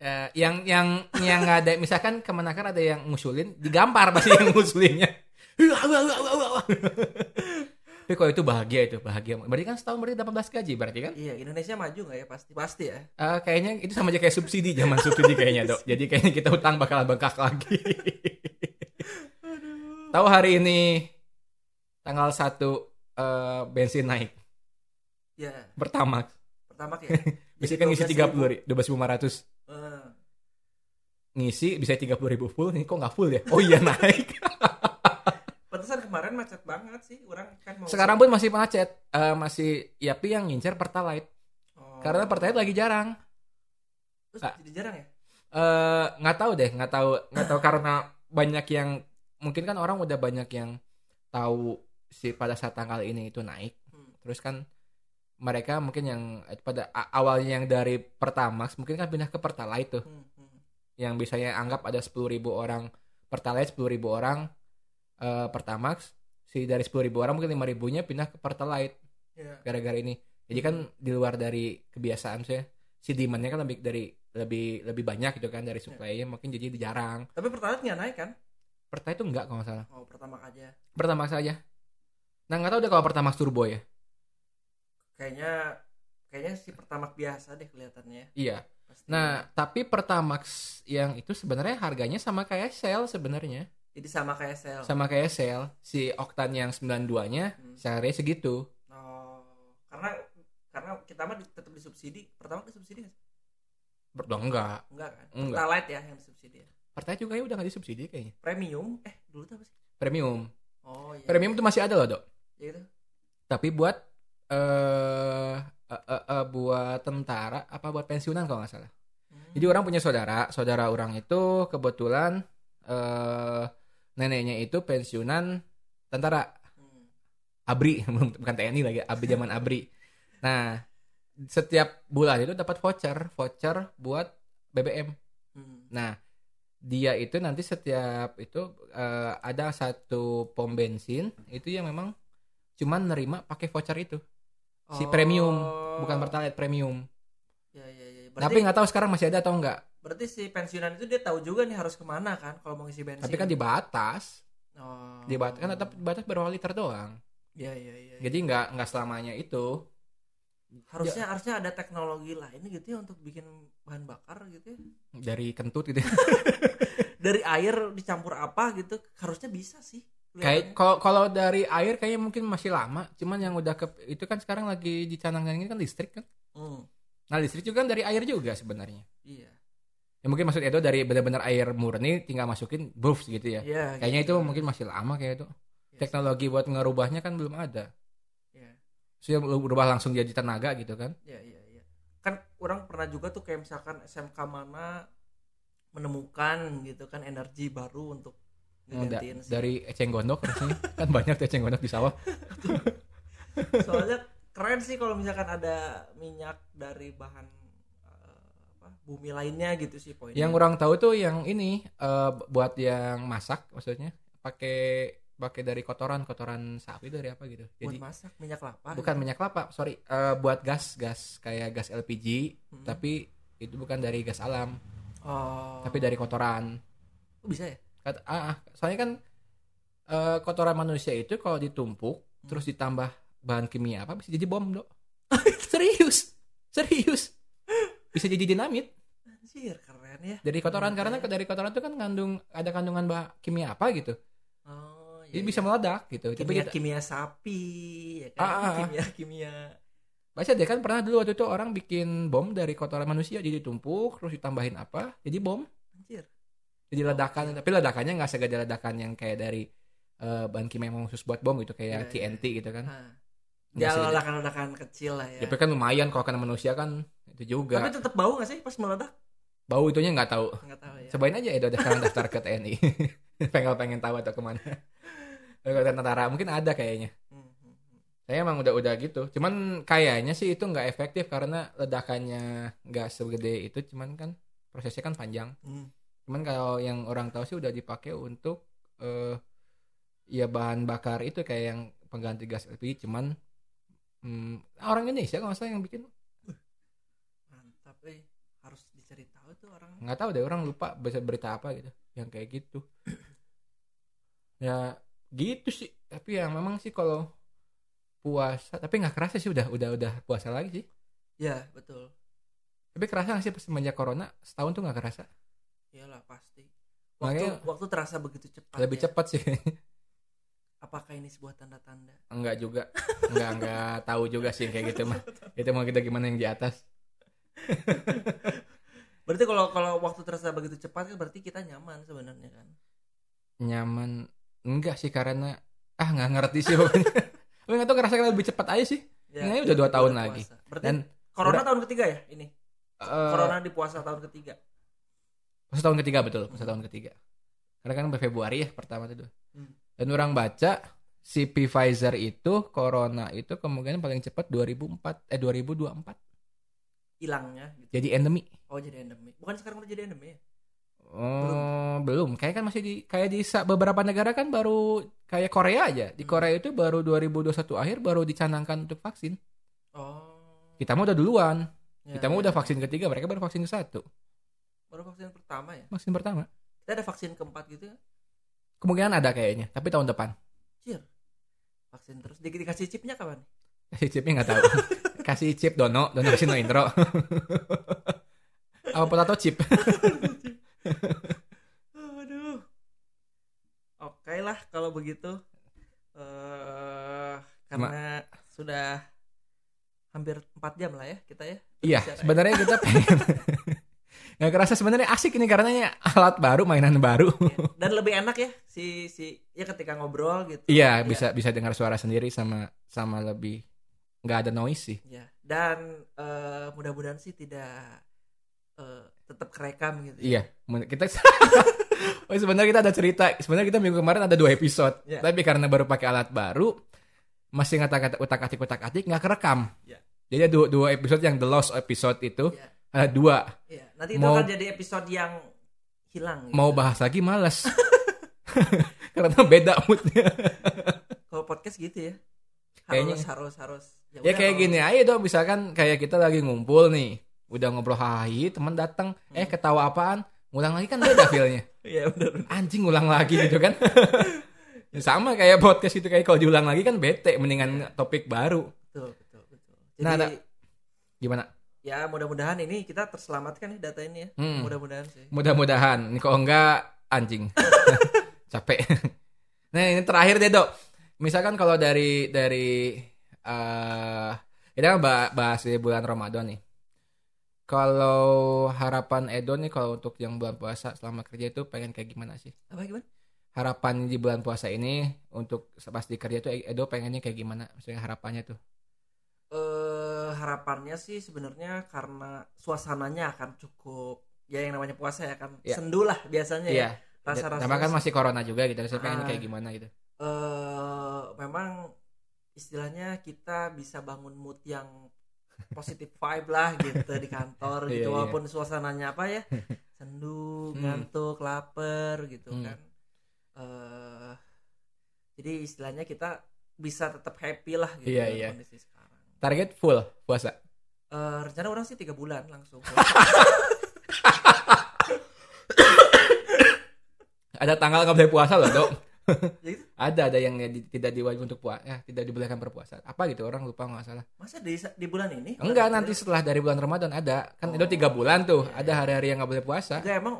Speaker 1: Eh, yang yang yang nggak ada misalkan kemenaker ada yang ngusulin digampar pasti yang ngusulinnya tapi kalau itu bahagia itu bahagia. Berarti kan setahun berarti 18 gaji berarti kan?
Speaker 2: Iya Indonesia maju nggak ya? Pasti pasti ya.
Speaker 1: Eh, kayaknya itu sama aja kayak subsidi zaman subsidi kayaknya dok. Jadi kayaknya kita utang bakal bengkak lagi. Tahu hari ini tanggal 1 eh, bensin naik?
Speaker 2: Ya
Speaker 1: pertama.
Speaker 2: Pertama ya
Speaker 1: bisa kan ngisi 30 ribu. 12.500
Speaker 2: Eh,
Speaker 1: ngisi bisa 30 ribu full ini kok nggak full ya? Oh iya naik
Speaker 2: kemarin macet banget sih orang kan mau
Speaker 1: sekarang pun masih macet Eh, masih Yapi yang ngincer pertalite
Speaker 2: Oh.
Speaker 1: karena pertalite lagi jarang
Speaker 2: Terus
Speaker 1: Ah.
Speaker 2: jadi jarang ya
Speaker 1: Eh, nggak tahu deh nggak tahu nggak tahu karena banyak yang mungkin kan orang udah banyak yang tahu si pada saat tanggal ini itu naik
Speaker 2: Hmm.
Speaker 1: terus kan mereka mungkin yang eh, pada awalnya yang dari Pertamax mungkin kan pindah ke Pertalite tuh
Speaker 2: Hmm, hmm.
Speaker 1: yang biasanya anggap ada 10.000 orang Pertalite 10.000 orang eh, Pertamax si dari 10.000 orang mungkin 5.000 nya pindah ke Pertalite
Speaker 2: Iya.
Speaker 1: gara-gara ini. Jadi kan di luar dari kebiasaan saya si demandnya kan lebih dari lebih lebih banyak gitu kan dari supply-nya mungkin jadi jarang.
Speaker 2: Tapi pertalite nggak naik kan?
Speaker 1: Pertalite itu enggak kalau nggak salah.
Speaker 2: Oh pertama aja.
Speaker 1: Pertamax aja. Nah nggak tahu deh kalau Pertamax turbo ya.
Speaker 2: Kayaknya kayaknya si pertama biasa deh kelihatannya.
Speaker 1: Iya.
Speaker 2: Pasti.
Speaker 1: nah tapi Pertamax yang itu sebenarnya harganya sama kayak Shell sebenarnya
Speaker 2: jadi sama kayak sel.
Speaker 1: Sama kayak Shell si oktan yang 92 nya
Speaker 2: Hmm.
Speaker 1: seharusnya segitu.
Speaker 2: Oh karena karena kita mah tetap disubsidi. Pertama disubsidi nggak sih?
Speaker 1: berdua enggak
Speaker 2: enggak kan?
Speaker 1: Enggak.
Speaker 2: pertalite ya yang disubsidi ya.
Speaker 1: Pertalite juga ya udah nggak disubsidi kayaknya.
Speaker 2: Premium? Eh dulu tuh apa sih?
Speaker 1: Premium.
Speaker 2: Oh iya.
Speaker 1: Premium tuh masih ada loh dok.
Speaker 2: Ya gitu.
Speaker 1: Tapi buat eh eh, eh, eh, buat tentara apa buat pensiunan kalau nggak salah.
Speaker 2: Hmm.
Speaker 1: jadi orang punya saudara. Saudara orang itu kebetulan eh neneknya itu pensiunan tentara. Abri bukan TNI lagi abri zaman abri. Nah setiap bulan itu dapat voucher voucher buat BBM
Speaker 2: Hmm.
Speaker 1: nah dia itu nanti setiap itu eh, ada satu pom bensin itu yang memang cuman nerima pakai voucher itu. Si premium bukan
Speaker 2: Oh.
Speaker 1: pertalite premium.
Speaker 2: Ya ya ya.
Speaker 1: Tapi
Speaker 2: berarti
Speaker 1: nggak tahu sekarang masih ada atau enggak
Speaker 2: berarti si pensiunan itu dia tahu juga nih harus ke mana kan kalau mau ngisi bensin.
Speaker 1: Tapi kan dibatas
Speaker 2: oh.
Speaker 1: dibatas kan tetap batas berapa liter doang.
Speaker 2: Ya ya ya
Speaker 1: jadi nggak nggak selamanya itu.
Speaker 2: Harusnya harusnya ada teknologi lain gitu ya untuk bikin bahan bakar gitu ya?
Speaker 1: Dari kentut gitu
Speaker 2: dari air dicampur apa gitu harusnya bisa sih.
Speaker 1: Kayak kalau kalau dari air kayaknya mungkin masih lama. Cuman yang udah ke itu kan sekarang lagi dicanangkan ini kan listrik kan?
Speaker 2: Hmm,
Speaker 1: nah listrik juga kan dari air juga sebenarnya.
Speaker 2: Iya
Speaker 1: ya mungkin maksud itu dari benar-benar air murni tinggal masukin buff gitu ya.
Speaker 2: Iya,
Speaker 1: kayaknya itu
Speaker 2: gitu.
Speaker 1: mungkin masih lama kayak itu.
Speaker 2: Iya,
Speaker 1: teknologi buat ngerubahnya kan belum ada.
Speaker 2: Iya.
Speaker 1: Saya berubah langsung jadi tenaga gitu kan.
Speaker 2: Iya, iya, iya. Kan orang pernah juga tuh kayak misalkan SMK mana menemukan gitu kan energi baru untuk
Speaker 1: da-
Speaker 2: ngegantiin
Speaker 1: dari eceng gondok rasanya. Kan banyak tuh eceng gondok di sawah.
Speaker 2: Soalnya keren sih kalau misalkan ada minyak dari bahan bumi lainnya gitu sih poinnya.
Speaker 1: yang orang tahu tuh yang ini eh, buat yang masak maksudnya pakai pakai dari kotoran kotoran sapi dari apa gitu
Speaker 2: buat
Speaker 1: jadi
Speaker 2: masak minyak kelapa.
Speaker 1: bukan minyak kelapa sorry Eh, buat gas gas kayak gas LPG
Speaker 2: Hmm.
Speaker 1: tapi itu bukan dari gas alam
Speaker 2: oh.
Speaker 1: tapi dari kotoran
Speaker 2: Oh, bisa ya?
Speaker 1: Kata, ah, ah, soalnya kan eh, kotoran manusia itu kalau ditumpuk
Speaker 2: Hmm.
Speaker 1: terus ditambah bahan kimia apa bisa jadi bom dok serius serius bisa jadi dinamit
Speaker 2: Anjir, keren ya.
Speaker 1: dari kotoran
Speaker 2: Hmm,
Speaker 1: karena dari kotoran itu kan ngandung ada kandungan bah kimia apa gitu
Speaker 2: Oh, iya,
Speaker 1: jadi
Speaker 2: iya.
Speaker 1: bisa meledak gitu tapi
Speaker 2: kimia
Speaker 1: kita
Speaker 2: kimia sapi ya kan?
Speaker 1: Ah, ah, ah.
Speaker 2: Kimia kimia.
Speaker 1: baca deh kan pernah dulu waktu itu orang bikin bom dari kotoran manusia jadi ditumpuk terus ditambahin apa jadi bom
Speaker 2: Anjir.
Speaker 1: jadi ledakan tapi ledakannya nggak segede ledakan yang kayak dari eh, bahan kimia yang khusus buat bom gitu kayak
Speaker 2: Iya, iya.
Speaker 1: TNT gitu kan.
Speaker 2: Nah,
Speaker 1: Nggak
Speaker 2: ya ledakan-ledakan kecil lah ya
Speaker 1: Tapi kan lumayan kalau kena manusia kan itu juga.
Speaker 2: tapi tetap bau gak sih pas meledak
Speaker 1: Bau itunya nggak tahu.
Speaker 2: nggak tahu ya
Speaker 1: Cobain aja Edo udah sekarang daftar ke TNI. pengen pengen tahu atau ke mana. Kalau ke tentara mungkin ada kayaknya.
Speaker 2: Hmm, hmm, hmm.
Speaker 1: Saya emang udah udah gitu. Cuman kayaknya sih itu nggak efektif karena ledakannya nggak segede itu. Cuman kan prosesnya kan panjang.
Speaker 2: Hmm.
Speaker 1: Cuman kalau yang orang tahu sih udah dipakai untuk eh ya bahan bakar itu kayak yang pengganti gas LPG. Cuman hmm, orang Indonesia kalau salah yang bikin
Speaker 2: mantap eh harus tuh orang.
Speaker 1: Nggak tahu deh orang lupa bisa berita apa gitu yang kayak gitu. Ya gitu sih. Tapi ya memang sih kalau puasa tapi nggak kerasa sih udah udah udah puasa lagi sih.
Speaker 2: Ya betul.
Speaker 1: Tapi kerasa nggak sih pas semenjak corona? Setahun tuh nggak kerasa?
Speaker 2: Iyalah pasti. Waktu
Speaker 1: Makanya-
Speaker 2: waktu terasa begitu cepat
Speaker 1: lebih
Speaker 2: ya.
Speaker 1: cepat sih.
Speaker 2: Apakah ini sebuah tanda-tanda?
Speaker 1: Enggak juga. Enggak enggak tahu juga sih kayak gitu mah. Itu mau kita gimana yang di atas
Speaker 2: berarti kalau kalau waktu terasa begitu cepat kan berarti kita nyaman sebenarnya kan
Speaker 1: nyaman enggak sih karena ah nggak ngerti sih pokoknya nggak tahu kerasa lebih cepat aja sih
Speaker 2: ya,
Speaker 1: Ini udah dua
Speaker 2: kita
Speaker 1: tahun
Speaker 2: puasa.
Speaker 1: lagi.
Speaker 2: berarti
Speaker 1: dan
Speaker 2: corona tahun ketiga ya ini
Speaker 1: eh,
Speaker 2: corona di puasa tahun ketiga
Speaker 1: Pas tahun ketiga betul, pas tahun ketiga. Karena kan Februari ya pertama itu.
Speaker 2: Hmm.
Speaker 1: Dan orang baca si Pfizer itu corona itu kemungkinan paling cepat 2004 eh 2024.
Speaker 2: Hilangnya gitu.
Speaker 1: Jadi endemi.
Speaker 2: oh jadi endemi bukan sekarang udah jadi endemi ya
Speaker 1: Oh, belum. Kayak kan masih di kayak di beberapa negara kan baru kayak Korea aja. Di
Speaker 2: Hmm.
Speaker 1: Korea itu baru 2021 akhir baru dicanangkan untuk vaksin.
Speaker 2: oh
Speaker 1: Kita mah udah duluan.
Speaker 2: ya,
Speaker 1: Kita mah
Speaker 2: ya.
Speaker 1: udah vaksin ketiga, mereka baru vaksin ke satu.
Speaker 2: baru vaksin pertama ya
Speaker 1: Vaksin pertama.
Speaker 2: kita ada vaksin keempat gitu ya
Speaker 1: Kemungkinan ada kayaknya, tapi tahun depan.
Speaker 2: vaksin terus di dikasih chipnya kapan
Speaker 1: Kasih chipnya nggak tahu. kasih chip Dono, Dono kasih no intro. Apa potato chip?
Speaker 2: aduh oke lah kalau begitu eh karena sudah hampir 4 jam lah ya kita ya
Speaker 1: Iya,
Speaker 2: ya.
Speaker 1: sebenarnya kita pengen nggak kerasa sebenarnya asik ini karenanya alat baru, mainan baru.
Speaker 2: Iya. dan lebih enak ya si si ya ketika ngobrol gitu
Speaker 1: Iya, bisa bisa dengar suara sendiri sama sama lebih nggak ada noise sih.
Speaker 2: ya dan eh, mudah-mudahan sih tidak eh, tetap kerekam gitu
Speaker 1: Iya, men- kita Oh, sebenarnya kita ada cerita. Sebenarnya kita minggu kemarin ada dua episode,
Speaker 2: Iya.
Speaker 1: tapi karena baru pakai alat baru, masih ngata-ngata utak-atik utak-atik nggak kerekam.
Speaker 2: Iya.
Speaker 1: Jadi ada dua, dua episode yang the lost episode itu
Speaker 2: Iya.
Speaker 1: ada dua.
Speaker 2: Iya, nanti itu
Speaker 1: Mau-
Speaker 2: akan jadi episode yang hilang gitu.
Speaker 1: Mau bahas lagi males. karena beda moodnya.
Speaker 2: kalau podcast gitu ya harus
Speaker 1: Kayaknya.
Speaker 2: harus harus
Speaker 1: ya
Speaker 2: udah,
Speaker 1: kayak gini aja dong, misalkan kayak kita lagi ngumpul nih, udah ngobrol hahi, teman datang, eh
Speaker 2: Hmm.
Speaker 1: ketawa apaan? Ngulang lagi kan beda feelnya.
Speaker 2: iya benar
Speaker 1: Anjing ngulang lagi gitu kan. Ya sama kayak podcast itu kayak kalau diulang lagi kan bete, mendingan topik baru.
Speaker 2: betul betul betul jadi
Speaker 1: Nah, ada- Gimana?
Speaker 2: ya mudah-mudahan ini kita terselamatkan nih data ini ya
Speaker 1: Hmm.
Speaker 2: mudah-mudahan sih
Speaker 1: Mudah-mudahan. Ini kalau enggak anjing. Capek. Nah, ini terakhir deh, Dok. Misalkan kalau dari dari eh kita kan bah- bahas di bulan Ramadan nih. Kalau harapan Edo nih kalau untuk yang bulan puasa selama kerja itu pengen kayak gimana sih?
Speaker 2: apa gimana
Speaker 1: Harapan di bulan puasa ini untuk pas di kerja tuh Edo pengennya kayak gimana? Maksudnya harapannya tuh.
Speaker 2: eh harapannya sih sebenarnya karena suasananya akan cukup ya yang namanya puasa ya kan
Speaker 1: Iya.
Speaker 2: sendu lah biasanya ya
Speaker 1: Iya.
Speaker 2: rasa-rasa
Speaker 1: Sama kan masih corona juga gitu. Saya pengen
Speaker 2: Ah.
Speaker 1: kayak gimana gitu.
Speaker 2: eh memang istilahnya kita bisa bangun mood yang positif vibe lah gitu di kantor
Speaker 1: Iya,
Speaker 2: gitu
Speaker 1: iya.
Speaker 2: walaupun suasananya apa ya sendu
Speaker 1: Hmm.
Speaker 2: ngantuk lapar gitu
Speaker 1: Hmm.
Speaker 2: kan eh jadi istilahnya kita bisa tetap happy lah gitu dengan
Speaker 1: iya.
Speaker 2: kondisi sekarang
Speaker 1: Target full puasa.
Speaker 2: Eh, rencana orang sih tiga bulan langsung
Speaker 1: Ada tanggal nggak boleh puasa loh, Dok.
Speaker 2: Ya gitu?
Speaker 1: ada ada yang di- tidak diwajib untuk puasa, ya, tidak dibolehkan berpuasa. Apa gitu orang lupa nggak salah.
Speaker 2: masa di di bulan ini
Speaker 1: Enggak,
Speaker 2: Bulan
Speaker 1: nanti setelah dari bulan Ramadan ada. Kan
Speaker 2: Oh.
Speaker 1: itu tiga bulan tuh.
Speaker 2: Iya,
Speaker 1: Ada
Speaker 2: iya.
Speaker 1: hari-hari yang nggak boleh puasa.
Speaker 2: enggak emang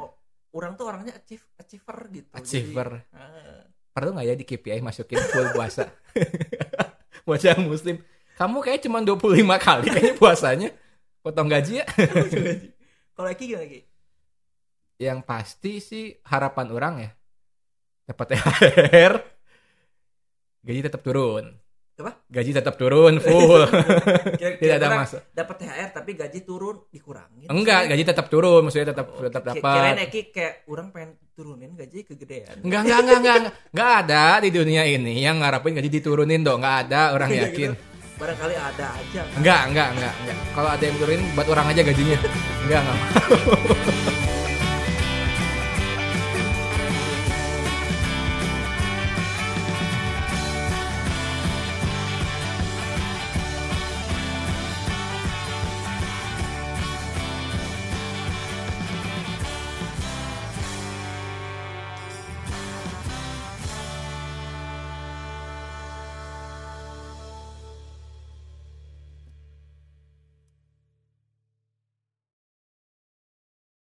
Speaker 2: orang tuh orangnya achieve achiever gitu Jadi,
Speaker 1: Achiever.
Speaker 2: eh,
Speaker 1: Perlu nggak ya di KPI masukin full puasa? Buat yang muslim. Kamu kayak cuma 25 kali kayaknya puasanya. Potong gaji ya.
Speaker 2: kalau Eki gimana Ki?
Speaker 1: Yang pasti sih harapan orang ya. Dapat THR. gaji tetap turun.
Speaker 2: Apa?
Speaker 1: Gaji tetap turun full.
Speaker 2: Kira-
Speaker 1: Tidak ada masuk.
Speaker 2: dapat THR tapi gaji turun dikurangin
Speaker 1: Enggak, gaji tetap turun, maksudnya tetap
Speaker 2: Oh,
Speaker 1: tetap
Speaker 2: ki- kirain
Speaker 1: dapat.
Speaker 2: Eki kayak orang pengen turunin gaji kegedean
Speaker 1: Enggak, enggak, enggak, enggak, enggak. Ada di dunia ini yang ngarapin gaji diturunin dong. Enggak ada, orang
Speaker 2: Iya,
Speaker 1: yakin.
Speaker 2: gitu. barangkali ada aja
Speaker 1: Enggak, enggak, enggak, enggak. Kalau ada yang turunin buat orang aja gajinya. Enggak, enggak.